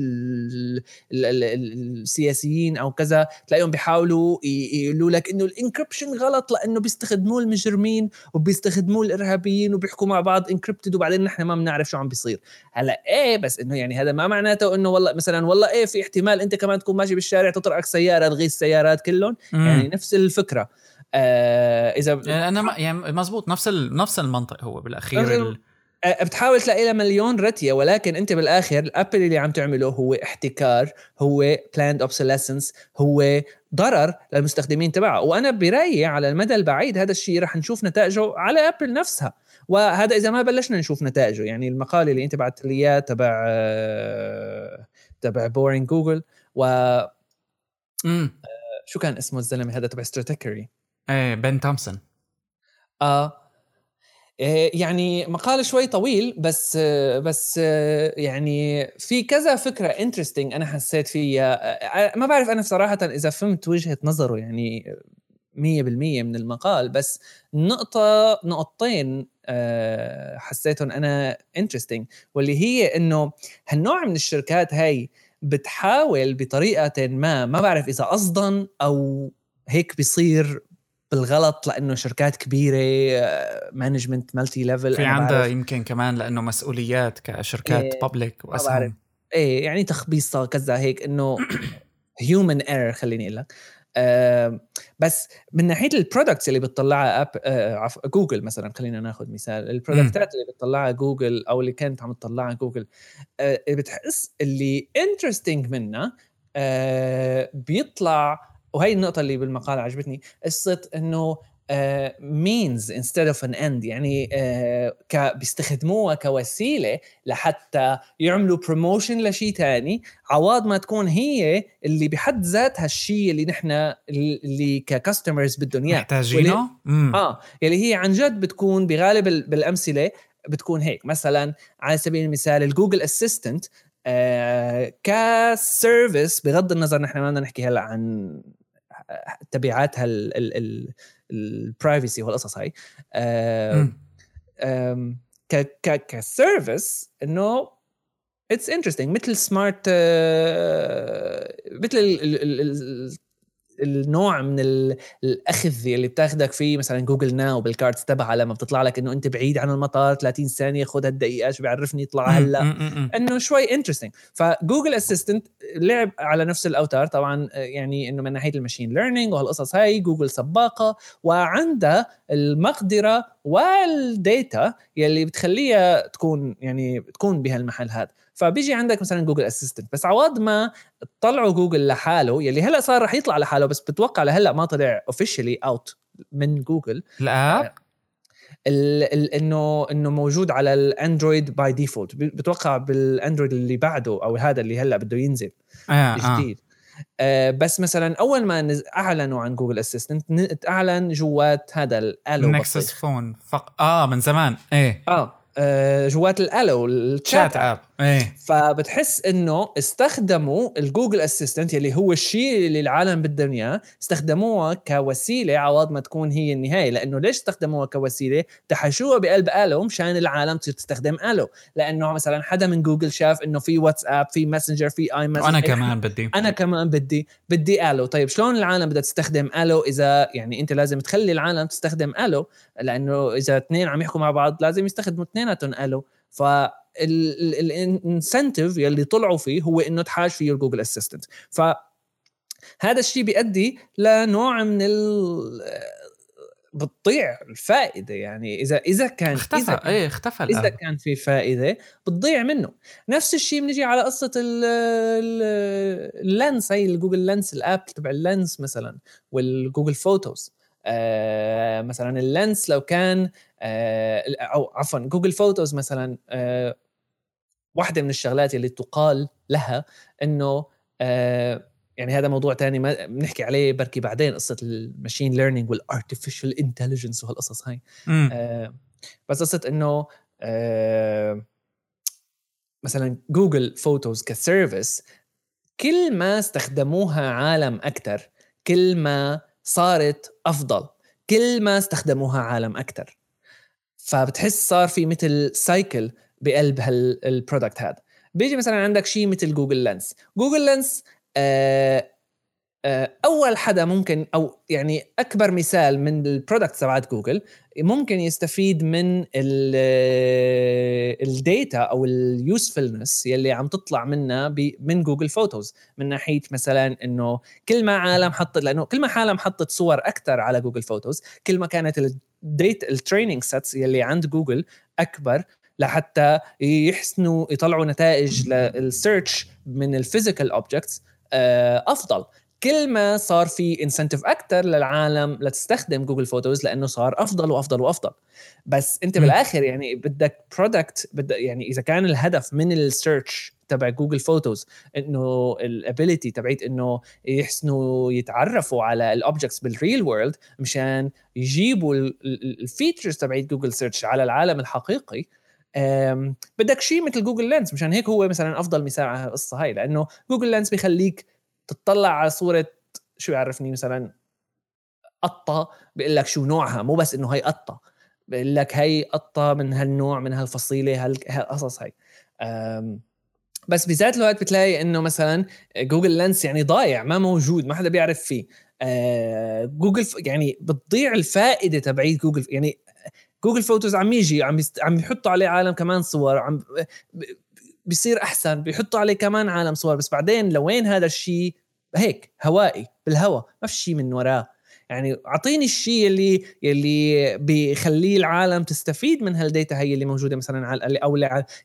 السياسيين أو كذا تلاقيهم بيحاولوا يقولوا لك إنه ال encryption غلط لأنه بيستخدموه المجرمين وبيستخدموه الإرهابيين وبيحكوا مع بعض encrypted وبعدين نحن ما بنعرف شو عم بيصير. هلأ إيه بس إنه يعني هذا ما معناته إنه والله مثلا والله إيه في احتمال أنت كمان تكون ماشي بالشارع تطرقك سيارة تلغي السيارات كلهم؟ يعني نفس الفكرة. آه إذا يعني أنا ما يعني مزبوط نفس نفس المنطق هو بالأخير آه، بتحاول تلاقي لها مليون رتية ولكن أنت بالآخر الأبل اللي عم تعمله هو احتكار هو planned obsolescence هو ضرر للمستخدمين تبعها وأنا برأيي على المدى البعيد هذا الشيء رح نشوف نتائجه على أبل نفسها. وهذا إذا ما بلشنا نشوف نتائجه. يعني المقال اللي أنت بعثت لي اياه تبع آه، تبع boring Google و امم شو كان اسمه الزلمة هذا تبع Stratechery إيه بن تومسون آه إيه، يعني مقال شوي طويل بس بس يعني في كذا فكرة interesting أنا حسيت فيها ما بعرف أنا صراحة إذا فهمت وجهة نظره يعني 100% من المقال بس نقطة نقطتين آه، حسيتهم أنا interesting واللي هي إنه هالنوع من الشركات هاي بتحاول بطريقة ما ما بعرف إذا قصدا أو هيك بيصير بالغلط لأنه شركات كبيرة management multi level في عندها يمكن كمان لأنه مسؤوليات كشركات إيه public وأسهم. إيه يعني تخبيصه كذا هيك إنه human error خليني أقول لك. بس من ناحية ال products اللي بتطلعها اب آه جوجل مثلا خلينا ناخذ مثال. ال product ات اللي بتطلعها جوجل أو اللي كانت عم تطلعها جوجل آه بتحس اللي interesting منها آه بيطلع وهي النقطة اللي بالمقال عجبتني قصة إنه means instead of an end يعني uh, بيستخدموها كوسيلة لحتى يعملوا promotion لشيء ثاني عوض ما تكون هي اللي بحد ذاتها الشيء اللي نحن اللي ك customers بدهم إياه. محتاجينه؟ آه اللي هي عن جد بتكون بغالب بالأمثلة بتكون هيك. مثلا على سبيل المثال ال Google Assistant آه ك service بغض النظر نحن ما بدنا نحكي هلأ عن تبعاتها ال privacy والقصص هاي ك ك service انه it's interesting مثل smart مثل النوع من الأخذ اللي بتاخذك فيه مثلا Google Now بال cards تبعها لما بتطلع لك إنه أنت بعيد عن المطار 30 ثانية خذ هالدقيقه شو بيعرفني يطلع هلأ. إنه شوي interesting ف Google Assistant لعب على نفس الأوتار طبعا يعني إنه من ناحية ال machine learning وهالقصص هاي جوجل سباقة وعندها المقدرة وال data يلي بتخليها تكون يعني تكون بهالمحل هذا. فبيجي عندك مثلا Google Assistant بس عوض ما طلعوا جوجل لحاله يلي هلأ صار رح يطلع لحاله بس بتوقع لهلأ ما طلع officially out من جوجل ال app؟ إنه إنه موجود على الأندرويد by default بتوقع بالأندرويد اللي بعده أو هذا اللي هلأ بده ينزل آه, آه. جديد آه. بس مثلا أول ما أعلنوا عن Google Assistant أعلن جوات هذا ال Allo Nexus phone فق... آه من زمان. إيه. آه, آه جوات ال Allo ال chat app. إيه. فبتحس إنه استخدموا ال Google Assistant يلي هو الشيء اللي العالم بدهم إياه استخدموها كوسيلة عوض ما تكون هي النهاية. لأنه ليش استخدموها كوسيلة؟ تحشوها بقلب ألو مشان العالم تصير تستخدم ألو لأنه مثلا حدا من جوجل شاف إنه في واتساب في ماسنجر في iMessenger وأنا كمان بدي. أنا كمان بدي بدي ألو طيب شلون العالم بدها تستخدم ألو إذا يعني أنت لازم تخلي العالم تستخدم ألو لأنه إذا اثنين عم يحكوا مع بعض لازم يستخدموا اثنيناتهم ألو ف ال incentive يلي طلعوا فيه هو إنه تحاج فيه ال Google Assistant ف هذا الشيء بيؤدي لنوع من ال بتضيع الفائدة يعني إذا إذا كان اختفى. اذا كان إيه اختفى إذا كان في فائدة بتضيع منه. نفس الشيء بنجي على قصة ال Lens هي ال Google Lens ال app تبع ال Lens مثلا وال Google Photos مثلا ال Lens لو كان آه أو عفوا Google Photos مثلا آه واحدة من الشغلات اللي تقال لها إنه آه يعني هذا موضوع تاني ما بنحكي عليه بركي بعدين قصة ال machine learning وال artificial intelligence وهالقصص هاي. آه بس قصة إنه آه مثلا Google Photos ك service كل ما استخدموها عالم أكثر كل ما صارت أفضل. كل ما استخدموها عالم أكثر فبتحس صار في مثل cycle بقلب هال product هذا. بيجي مثلا عندك شيء مثل Google Lens Google Lens آه أول حدا ممكن أو يعني أكبر مثال من ال product تبعت جوجل ممكن يستفيد من ال data أو ال usefulness يلي عم تطلع منها من Google Photos من ناحية مثلا إنه كل ما عالم حطت لأنه كل ما عالم حطت صور أكثر على Google Photos كل ما كانت الديت ال training sets يلي عند جوجل أكبر لحتى يحسنوا يطلعوا نتائج لل search من ال physical objects آه، أفضل. كل ما صار في incentive أكثر للعالم لتستخدم Google Photos لأنه صار أفضل وأفضل وأفضل بس أنت م. بالآخر يعني بدك product بدك يعني إذا كان الهدف من ال search تبع Google Photos إنه ال ability تبعت إنه يحسنوا يتعرفوا على ال objects بال real world مشان يجيبوا ال features تبعت Google Search على العالم الحقيقي بدك شيء مثل Google Lens مشان هيك هو مثلا أفضل مثال على القصة هاي لأنه Google Lens بيخليك تطلع على صورة شو يعرفني مثلا قطة بيقول لك شو نوعها مو بس إنه هي قطة بيقول لك هي قطة من هالنوع من هالفصيلة هالقصص هاي بس بذات الوقت بتلاقي إنه مثلا Google Lens يعني ضايع ما موجود ما حدا بيعرف فيه آه جوجل يعني بتضيع الفائدة تبعيت جوجل يعني Google Photos عم يجي عم. عم يحطوا عليه عالم كمان صور عم بيصير أحسن بيحطوا عليه كمان عالم صور. بس بعدين لوين هذا الشيء؟ هيك هوائي بالهواء ما في شيء من وراه. يعني أعطيني الشيء اللي اللي بيخليه العالم تستفيد من هال data هي اللي موجودة مثلا على أو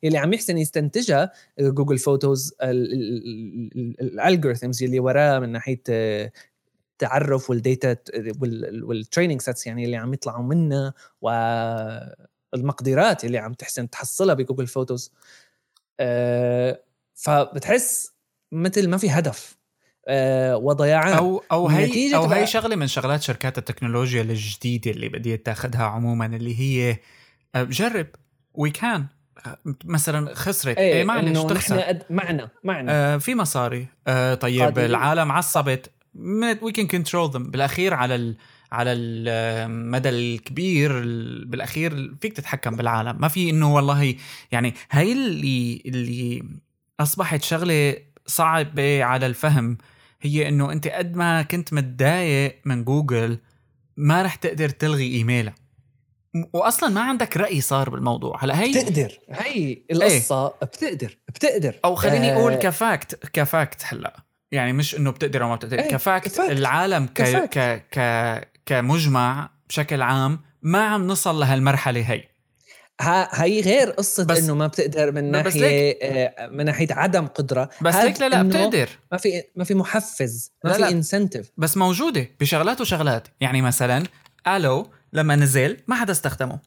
اللي عم يحسن يستنتجها Google Photos ال algorithms اللي وراه من ناحية التعرف وال data وال training sets يعني اللي عم يطلعوا منها والمقدرات اللي عم تحسن تحصلها ب Google Photos فبتحس مثل ما في هدف أه وضياعان أو أو هي أو هي شغلة من شغلات شركات التكنولوجيا الجديدة اللي بدي تاخذها عموما اللي هي آه، جرب we can مثلا خسرت. إيه, إيه معلش تخسر. معنا معنا. آه في مصاري. آه طيب قادرين. العالم عصبت. we can control بالأخير على ال على المدى الكبير بالأخير فيك تتحكم بالعالم. ما في إنه والله يعني هاي اللي اللي أصبحت شغلة صعبة على الفهم هي إنه أنت قد ما كنت متضايق من جوجل ما رح تقدر تلغي ايميلها واصلا ما عندك رأي صار بالموضوع. هلأ هي بتقدر. هي القصة إيه؟ بتقدر. بتقدر. أو خليني أقول آه. ك fact ك fact هلأ. يعني مش إنه بتقدر أو ما بتقدر. إيه ك fact, ك fact. العالم ك ك ك كمجمع بشكل عام ما عم نصل لهالمرحلة هي. هي غير قصة بس إنه ما بتقدر من ناحية آه، من ناحية عدم قدرة. بس ليك لا لا بتقدر. ما في ما في محفز ما لا في انسنتيف بس موجودة بشغلات وشغلات. يعني مثلا ألو لما نزل ما حدا استخدمه.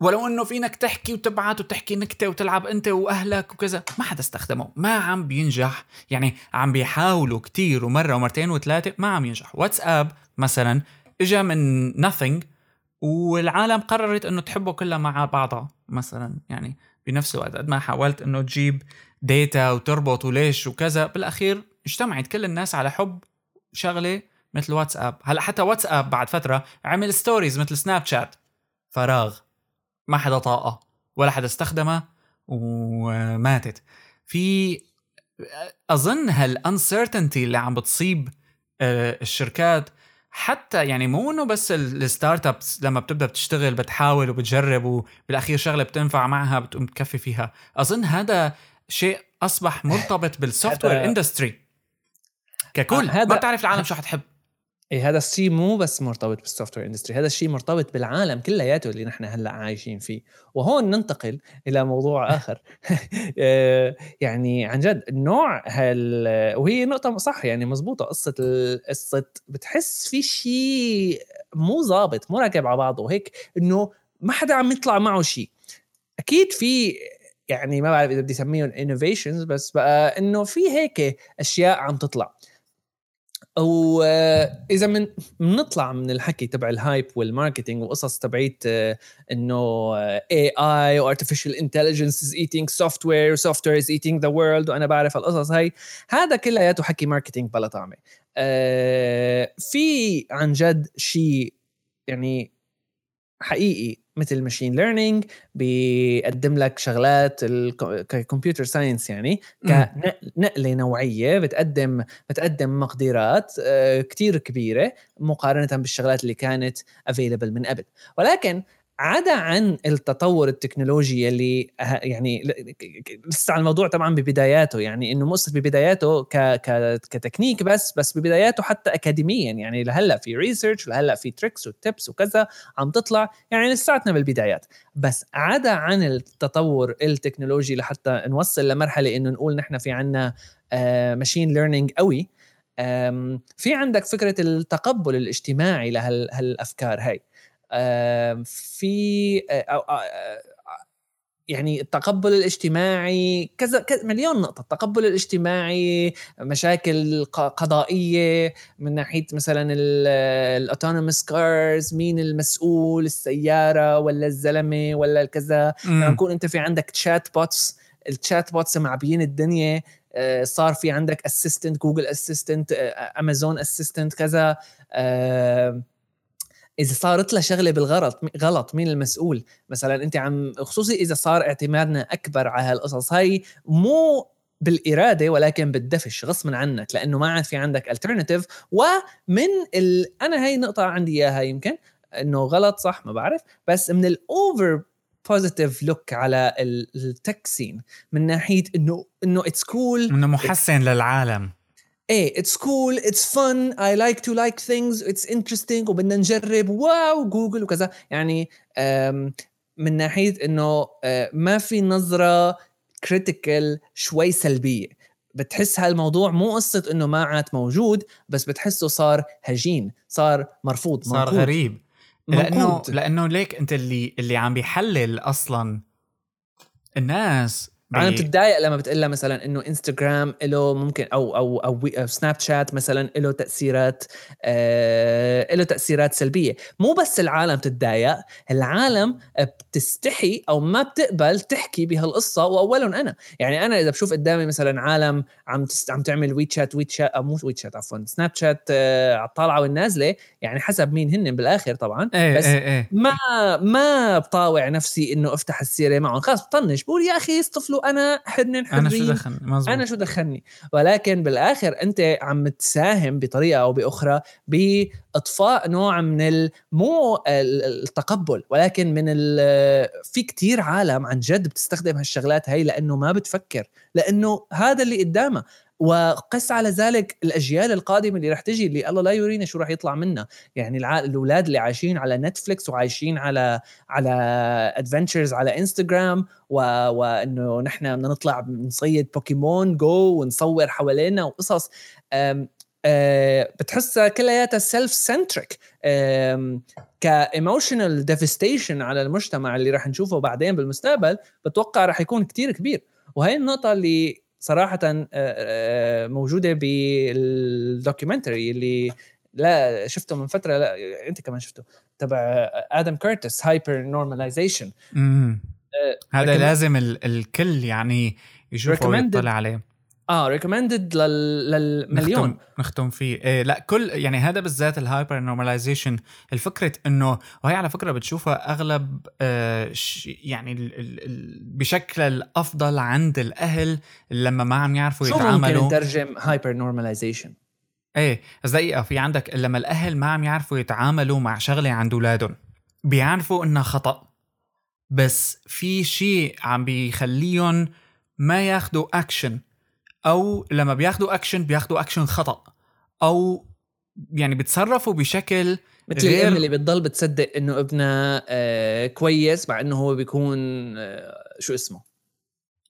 ولو إنه فينك تحكي وتبعت وتحكي نكتة وتلعب أنت وأهلك وكذا ما حدا استخدمه. ما عم بينجح. يعني عم بيحاولوا كتير ومرة ومرتين وثلاثة ما عم ينجح. واتساب مثلا اجى من nothing والعالم قررت إنه تحبه كلها مع بعضها مثلا. يعني بنفس الوقت قد ما حاولت إنه تجيب data وتربط وليش وكذا بالأخير اجتمعت كل الناس على حب شغلة مثل واتساب. هلأ حتى واتساب بعد فترة عمل stories مثل Snapchat فراغ. ما حدا طاقة ولا حدا استخدمها وماتت. في أظن هال uncertainty اللي عم بتصيب آه، الشركات حتى يعني مو إنه بس ال startups لما بتبدأ بتشتغل بتحاول وبتجرب وبالأخير شغلة بتنفع معها بتقوم تكفي فيها. أظن هذا شيء أصبح مرتبط بالسوفت وير اندستري ككل. آه، ما بتعرف العالم شو حتحب. إيه هذا الشيء مو بس مرتبط بال software industry هذا الشيء مرتبط بالعالم كلياته اللي نحن هلأ عايشين فيه. وهون ننتقل إلى موضوع آخر. آه، يعني عن جد نوع هال وهي نقطة صح يعني مزبوطة. قصة قصة بتحس في شيء مو ظابط مو راكب على بعضه هيك إنه ما حدا عم يطلع معه شيء. أكيد في يعني ما بعرف إذا بدي أسميهم innovations بس بقى إنه في هيك أشياء عم تطلع. واذا من بنطلع من الحكي تبع ال hype وال marketing وقصص تبعيت آه، إنه AI و artificial intelligence is eating software software is eating the world وأنا بعرف القصص هاي. هذا كلياته حكي marketing بلا طعمه آه، في عن جد شيء يعني حقيقي مثل machine learning بيقدم لك شغلات ك computer science يعني كنقلة نوعية بتقدم بتقدم مقدرات آه، كتير كبيرة مقارنة بالشغلات اللي كانت available من قبل. ولكن عدا عن التطور التكنولوجي اللي يعني لسه الموضوع طبعا ببداياته. يعني إنه مقصد ببداياته ك ك كتكنيك بس بس ببداياته حتى اكاديميا. يعني لهلأ في research لهلأ في tricks و tips وكذا عم تطلع. يعني لساتنا بالبدايات. بس عدا عن التطور التكنولوجي لحتى نوصل لمرحلة إنه نقول نحن في عنا machine learning قوي في عندك فكرة التقبل الاجتماعي لهالافكار هاي. في يعني التقبل الاجتماعي كذا مليون نقطة. التقبل الاجتماعي مشاكل قضائية من ناحية مثلا ال autonomous cars مين المسؤول السيارة ولا الزلمة ولا الكذا. لما يكون أنت في عندك chatbots ال chatbots معبيين الدنيا صار في عندك assistant Google Assistant Amazon assistant كذا. إذا صارت له شغلة بالغلط غلط مين المسؤول؟ مثلا أنت عم خصوصي إذا صار اعتمادنا أكبر على هالقصص هاي مو بالإرادة ولكن بالدفش غصبا عنك لأنه ما عاد في عندك alternative ومن ال... أنا هاي نقطه عندي إياها يمكن إنه غلط صح ما بعرف بس من ال over positive look على ال tech scene من ناحية إنه إنه it's cool إنه محسن للعالم. إيه it's cool it's fun I like to like things it's interesting وبدنا نجرب واو جوجل وكذا. يعني من ناحية إنه آه، ما في نظرة critical شوي سلبية. بتحس هالموضوع مو قصة إنه ما عاد موجود بس بتحسه صار هجين صار مرفوض صار منقود. غريب. لأنه لأنه ليك أنت اللي اللي عم بيحلل أصلا الناس أنا بتتضايق لما بتقول مثلا إنه انستغرام له ممكن أو أو أو سناب شات مثلا له تأثيرات آه له تأثيرات سلبية. مو بس العالم تتضايق العالم بتستحي أو ما بتقبل تحكي بهالقصة واولهم أنا. يعني أنا إذا بشوف قدامي مثلا عالم عم تست... عم تعمل WeChat WeChat أو مو WeChat عفوا سناب شات آه على الطالعه والنازلة يعني حسب مين هن بالآخر طبعا. إيه بس إيه إيه. ما ما بطاوع نفسي إنه أفتح السيرة معهم. خلص بطنش بقول يا أخي يصطفلوا أنا حرن حرين أنا شو دخلني؟ مزبوط. أنا شو دخلني؟ ولكن بالآخر أنت عم تساهم بطريقة أو بأخرى بإطفاء نوع من مو التقبل ولكن من في كتير عالم عن جد بتستخدم هالشغلات هاي لأنه ما بتفكر لأنه هذا اللي قدامها وقس على ذلك الأجيال القادمة اللي رح تجي اللي الله لا يورينا شو رح يطلع منها يعني الأولاد اللي عايشين على نتفليكس وعايشين على على adventures على انستغرام. وإنه نحن بدنا نطلع نصيد بوكيمون جو ونصور حوالينا وقصص بتحسها كلياتها self centric ك emotional devastation على المجتمع اللي راح نشوفه بعدين بالمستقبل بتوقع راح يكون كتير كبير وهي النقطة اللي صراحة آه، آه، موجودة بال documentary اللي لا شفته من فترة لا انت كمان شفته تبع آدم كيرتس HyperNormalisation هذا لازم الكل يعني يشوفه ويطلع عليه. آه recommended للمليون. نختم, نختم فيه. إيه لا كل يعني هذا بالذات ال HyperNormalisation الفكرة انه وهي على فكرة بتشوفها أغلب آه يعني ال ال ال بشكل الأفضل عند الأهل لما ما عم يعرفوا يتعاملوا شو ممكن نترجم hypernormalisation إيه بس دقيقه في عندك لما الأهل ما عم يعرفوا يتعاملوا مع شغلة عند أولادهم بيعرفوا إنها خطأ. بس في شيء عم بيخليهم ما ياخذوا اكشن أو لما بياخذوا اكشن بياخذوا اكشن خطأ. أو يعني بيتصرفوا بشكل مثل غير الام اللي بتضل بتصدق إنه ابنها آه كويس مع إنه هو بيكون آه شو اسمه؟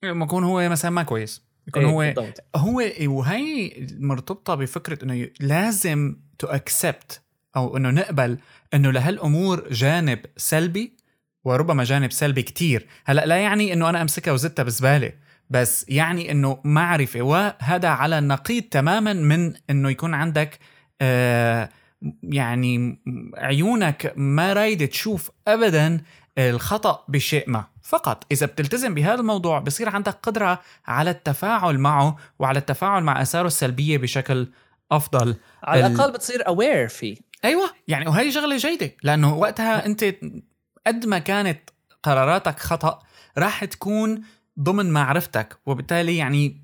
لما يكون هو مثلا ما كويس. يكون إيه هو بالضبط. هو وهي مرتبطة بفكرة إنه لازم تو اكسبت أو إنه نقبل إنه لهالأمور جانب سلبي وربما جانب سلبي كتير. هلأ لا يعني إنه أنا أمسكها وزتها بزبالة. بس يعني إنه معرفه وهذا على النقيض تماما من إنه يكون عندك آه يعني عيونك ما رايدة تشوف ابدا الخطأ بشيء ما. فقط إذا بتلتزم بهذا الموضوع بصير عندك قدرة على التفاعل معه وعلى التفاعل مع آثاره السلبية بشكل أفضل. على الأقل بتصير اوير فيه. أيوه يعني وهي شغلة جيدة. لأنه وقتها أنت قد ما كانت قراراتك خطأ راح تكون ضمن معرفتك وبالتالي يعني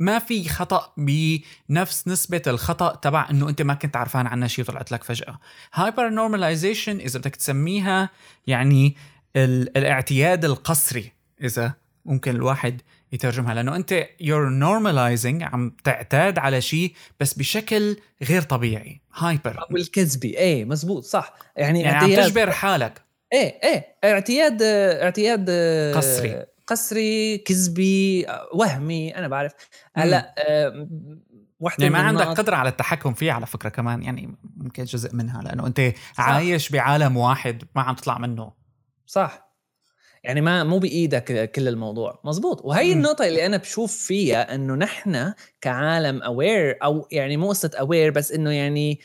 ما في خطأ بنفس نسبة الخطأ تبع إنه أنت ما كنت عارفان عنها شيء طلعت لك فجأة. hypernormalisation إذا بدك تسميها يعني الاعتياد القسري إذا ممكن الواحد يترجمها لأنه أنت you're normalizing عم تعتاد على شيء بس بشكل غير طبيعي hyper أو الكذبي إيه مزبوط صح. يعني, يعني عم تجبر حالك. إيه إيه. اعتياد اعتياد قسري. قسري كذبي وهمي أنا بعرف. هلأ وحده يعني ما عندك قدرة على التحكم فيه على فكرة كمان يعني ممكن جزء منها لأنه أنت صح. عايش بعالم واحد ما عم تطلع منه. صح. يعني ما مو بإيدك كل الموضوع. مزبوط. وهي م. النقطة اللي أنا بشوف فيها إنه نحن كعالم أوير أو يعني مو قصة أوير بس إنه يعني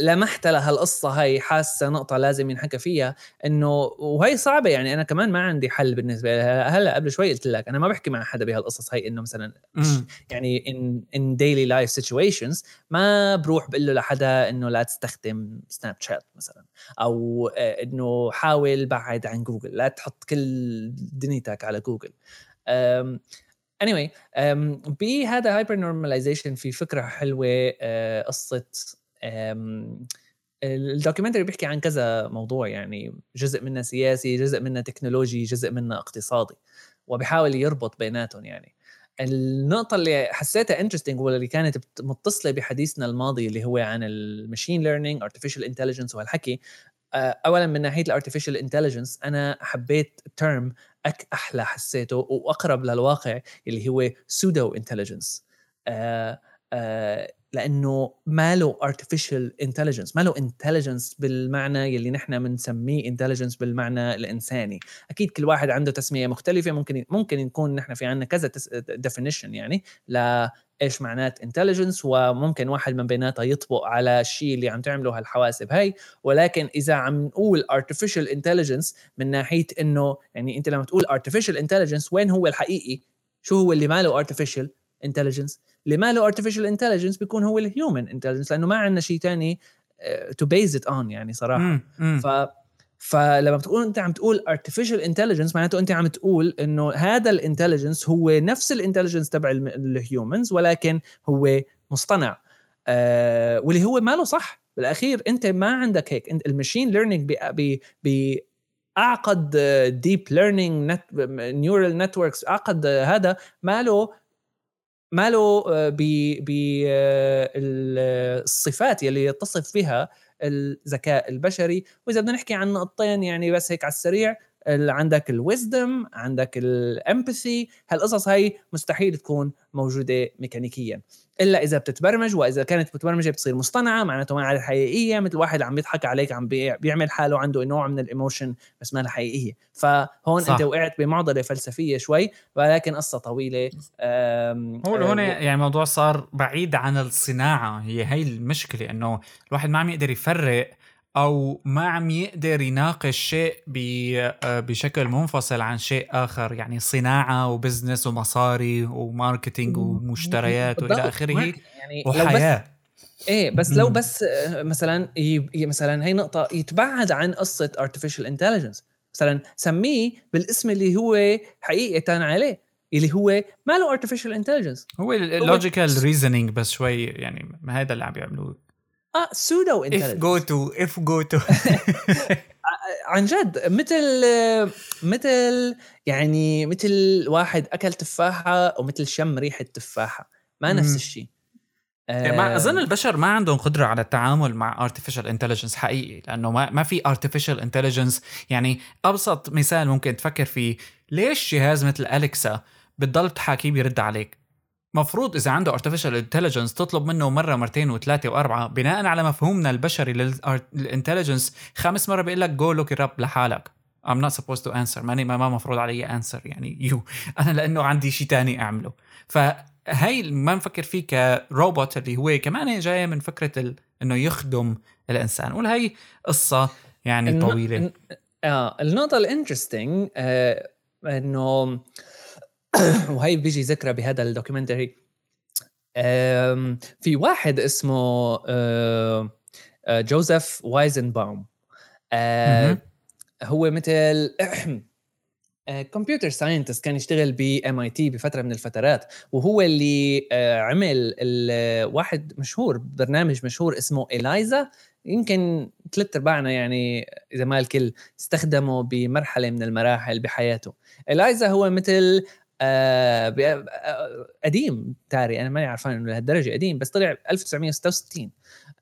لمحت لها القصة هاي حاسة نقطة لازم ينحكى فيها إنه وهي صعبة يعني أنا كمان ما عندي حل بالنسبة لها. هلأ قبل شوي قلت لك أنا ما بحكي مع حدا بهالقصص هاي إنه مثلا يعني in in daily life situations ما بروح بقول له لحدا إنه لا تستخدم سناب شات مثلا أو إنه حاول بعد عن جوجل لا تحط كل دنيتك على جوجل anyway بهذا HyperNormalisation في فكرة حلوة آه، قصة ال documentary بيحكي عن كذا موضوع يعني جزء منه سياسي جزء منه تكنولوجي جزء منه اقتصادي وبيحاول يربط بيناتهم يعني. النقطة اللي حسيتها interesting واللي كانت متصلة بحديثنا الماضي اللي هو عن ال machine learning artificial intelligence وهالحكي اولا من ناحية ال artificial intelligence أنا حبيت term أك أحلى حسيته وأقرب للواقع اللي هو pseudo intelligence آه آه لأنه ما له artificial intelligence ما له intelligence بالمعنى يلي نحن بنسميه intelligence بالمعنى الإنساني. أكيد كل واحد عنده تسمية مختلفة ممكن ممكن يكون نحن في عندنا كذا definition يعني ل إيش معنات intelligence وممكن واحد من بيناتها يطبق على الشيء اللي عم تعمله هالحواسب هاي. ولكن إذا عم نقول artificial intelligence من ناحية إنه يعني أنت لما تقول artificial intelligence وين هو الحقيقي؟ شو هو اللي ما له intelligence. اللي ما له artificial intelligence بيكون هو ال human intelligence لأنه ما عندنا شيء ثاني to base it on يعني صراحة. مم. مم. ف فلما بتقول أنت عم تقول artificial intelligence معناته أنت عم تقول إنه هذا ال intelligence هو نفس ال intelligence تبع ال humans ولكن هو مصطنع. آه واللي هو ما له صح. بالأخير أنت ما عندك هيك. أنت ال machine learning اعقد deep learning neural networks اعقد هذا ما له ما له آه، بالصفات آه، يلي يتصف فيها الذكاء البشري. وإذا بدنا نحكي عن نقطتين يعني بس هيك على السريع عندك ال wisdom عندك ال empathy هالقصص هاي مستحيل تكون موجودة ميكانيكيا. إلا إذا بتتبرمج وإذا كانت متبرمجة بتصير مصطنعة معناته ما عاد حقيقية مثل واحد عم يضحك عليك عم بيعمل حاله عنده نوع من ال emotion بس ما حقيقية. فهون صح. أنت وقعت بمعضلة فلسفية شوي ولكن قصة طويلة هو هون يعني الموضوع صار بعيد عن الصناعة. هي هي المشكلة إنه الواحد ما عم يقدر يفرق أو ما عم يقدر يناقش شيء آه، بشكل منفصل عن شيء آخر يعني صناعة وبزنس ومصاري وماركتينج ومشتريات وإلى آخره يعني وحياة. إيه بس لو بس آه، مثلا مثلا هي نقطة يتبعد عن قصة artificial intelligence. مثلا سميه بالاسم اللي هو حقيقة عليه اللي هو ما له artificial intelligence. هو ال logical reasoning بس شوي يعني ما هذا اللي عم يعملوه. آه pseudo intelligence اف جو تو اف جو تو عن جد مثل مثل يعني مثل واحد أكل تفاحة ومثل شم ريحة تفاحة. ما نفس الشيء. يعني ما أظن البشر ما عندهم قدرة على التعامل مع artificial intelligence حقيقي لأنه ما ما في artificial intelligence. يعني أبسط مثال ممكن تفكر فيه ليش جهاز مثل Alexa بتضل تحاكيه بيرد عليك؟ مفروض إذا عنده artificial intelligence تطلب منه مرة مرتين وثلاثة وأربعة بناء على مفهومنا البشري لل intelligence خامس مرة بيقول لك go look up لحالك. I'm not supposed to answer. ماني ما مفروض علي answer يعني يو أنا لأنه عندي شيء تاني أعمله. فهي ما نفكر فيه كروبوت اللي هو كمان جاية من فكرة ال... إنه يخدم الإنسان. وهي قصة يعني. طويلة. آه النقطة ال interesting آه إنه وهي بيجي ذكرى بهذا ال documentary. في واحد اسمه جوزيف وايزنباوم. هو مثل computer scientist كان يشتغل ب MIT بفترة من الفترات. وهو اللي عمل واحد مشهور برنامج مشهور اسمه الايزا يمكن ثلاث أرباعنا يعني إذا ما الكل استخدمه بمرحلة من المراحل بحياته. الايزا هو مثل آه, آه، قديم تاري أنا ماني عارفان إنه لهالدرجة قديم بس طلع 1966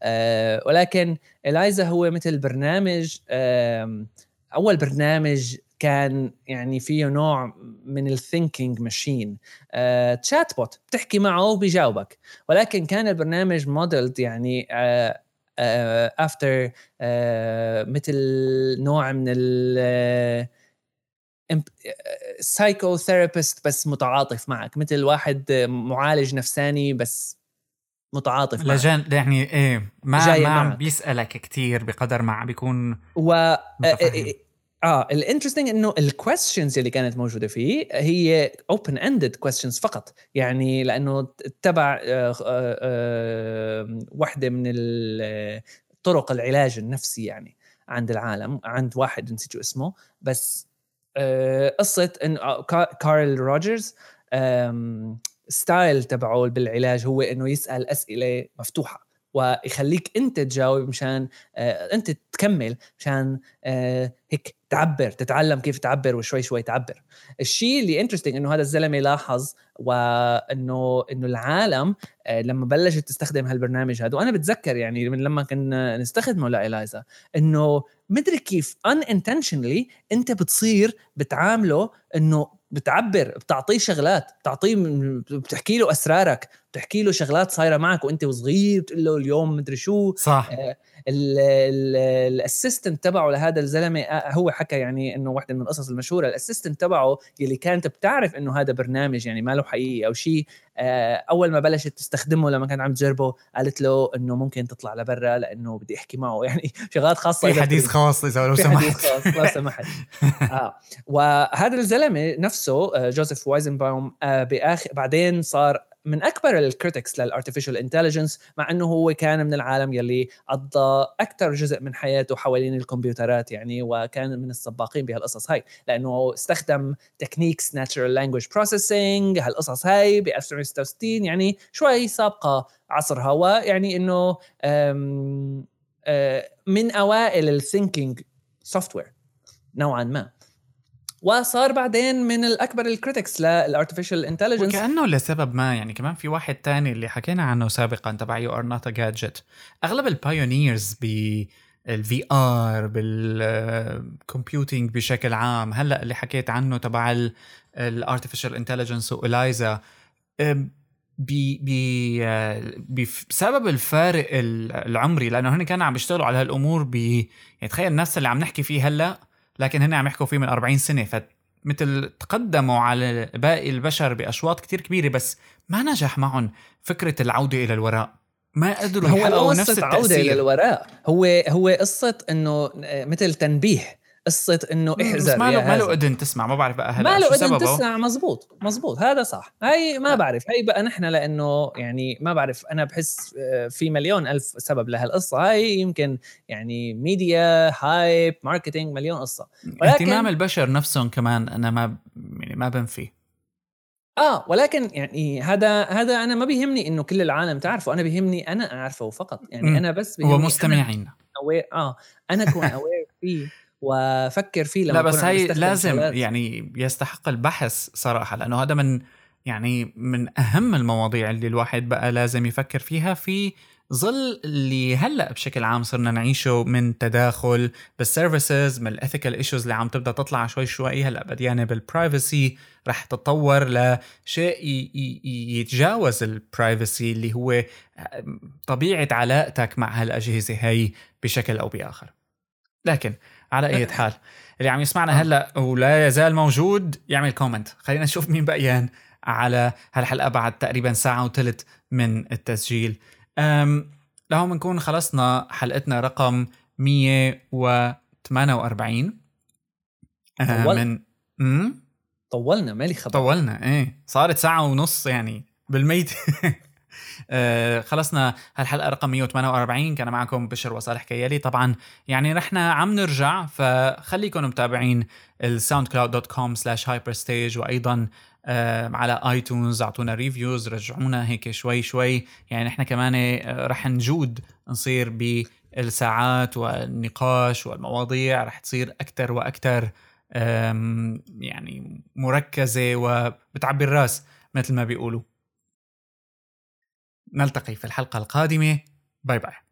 آه ولكن الايزا هو مثل برنامج آه أول برنامج كان يعني فيه نوع من ال thinking machine chatbot بتحكي معه وبيجاوبك. ولكن كان البرنامج modeled يعني after uh, مثل نوع من ال psychotherapist بس متعاطف معك مثل واحد معالج نفساني بس متعاطف معك. لجان يعني إيه ما ما عم بيسألك كثير بقدر ما عم بيكون و آه, آه،, آه،, آه، ال interesting إنه الكويستشنز اللي كانت موجودة فيه هي open ended questions فقط. يعني لأنه تبع وحدة من طرق العلاج النفسي يعني عند العالم عند واحد نسيت اسمه بس آه، قصة انه آه، كارل روجرز style تبعه بالعلاج هو إنه يسأل أسئلة مفتوحة ويخليك أنت تجاوب مشان آه أنت تكمل مشان آه هيك تعبر تتعلم كيف تعبر وشوي شوي تعبر. الشيء اللي interesting إنه هذا الزلمة لاحظ وإنه إنه العالم آه لما بلشت تستخدم هالبرنامج هذا وأنا بتذكر يعني من لما كنا نستخدمه ل Eliza إنه مدري كيف unintentionally أنت بتصير بتعامله إنه بتعبر بتعطيه شغلات بتعطيه بتحكي له أسرارك بتحكي له شغلات صايرة معك وأنت وصغير بتقول له اليوم مدري شو. صح. آه الأسيستنت تبعه لهذا الزلمة آه هو حكى يعني إنه واحدة من القصص المشهورة الأسيستنت تبعه يلي كانت بتعرف إنه هذا برنامج يعني ما له حقيقي أو شيء آه أول ما بلشت تستخدمه لما كان عم تجربه قالت له إنه ممكن تطلع لبرا لأنه بدي أحكي معه. يعني شغلات خاصة في حديث خاص إذا لو سمحت. حديث خاص لو سمحت. آه وهذا الزلمة نفسه آه، جوزيف وايزنباوم آه باخر بعدين صار من أكبر ال critics لل artificial intelligence مع إنه هو كان من العالم يلي قضى أكثر جزء من حياته حوالين الكمبيوترات يعني وكان من السباقين بهالقصص هاي. لأنه استخدم techniques natural language processing هالقصص هاي ب 1966 يعني شوي سابقة عصرها. ويعني إنه آه، من أوائل ال thinking software نوعا ما. وصار بعدين من الأكبر ال critics لل artificial intelligence وكأنه لسبب ما يعني كمان في واحد تاني اللي حكينا عنه سابقا تبع you are not a gadget أغلب ال pioneers ب ال VR بال computing بشكل عام هلأ اللي حكيت عنه تبع ال artificial intelligence و Eliza بسبب الفارق العمري لأنه هن كانوا عم يشتغلوا على هالأمور ب يعني تخيل نفس اللي عم نحكي فيه هلأ لكن هن عم يحكوا فيه من 40 سنة. فمثل تقدموا على باقي البشر بأشواط كتير كبيرة بس ما نجح معهم فكرة العودة إلى الوراء. ما قدروا هو يحققوا نفس عودة التأثير. للوراء هو هو قصة إنه آه، مثل تنبيه. قصة إنه احذر ما له ما له. أذن تسمع ما بعرف بقى هلا ما له أذن تسمع مزبوط مزبوط هذا صح. هاي ما بعرف هاي بقى نحن لإنه يعني ما بعرف أنا بحس آه، في مليون ألف سبب لهالقصة. هاي يمكن يعني media hype marketing مليون قصة. ولكن- اهتمام البشر نفسهم كمان أنا ما يعني ما بنفي. آه ولكن يعني هذا هذا أنا ما بيهمني إنه كل العالم تعرفه أنا بيهمني أنا أعرفه فقط. يعني. أنا بس بيهمني ومستمعين aware آه أنا أكون aware فيه وافكر فيه لما لا بس بستخدم لازم شغلات. يعني يستحق البحث صراحة لأنه هذا من يعني من أهم المواضيع اللي الواحد بقى لازم يفكر فيها في ظل اللي هلأ بشكل عام صرنا نعيشه من تداخل بال services من ال ethical issues اللي عم تبدأ تطلع شوي شوي هلأ بديانه بال privacy رح تتطور لشيء يتجاوز ال privacy اللي هو طبيعة علاقتك مع هالأجهزة هي بشكل أو بآخر لكن على أي حال. اللي عم يسمعنا هلأ ولا يزال موجود يعمل comment خلينا نشوف مين بقيان على هالحلقة بعد تقريبا ساعة وثلث من التسجيل. أم لهون بنكون خلصنا حلقتنا رقم 148 أه طول. من امم طولنا مالي خبر. طولنا إيه. صارت ساعة ونص يعني بالميت. آه، خلصنا هالحلقة رقم 148 كان معكم بشر وصالح كيالي. طبعا يعني رحنا عم نرجع فخليكم متابعين ال SoundCloud dot com slash hyper stage وأيضا آه، على iTunes أعطونا reviews رجعونا هيك شوي شوي. يعني نحن كمان آه، رح نجود نصير بالساعات والنقاش والمواضيع. رح تصير أكثر وأكثر يعني مركزة وبتعبي الرأس مثل ما بيقولوا. نلتقي في الحلقة القادمة. bye bye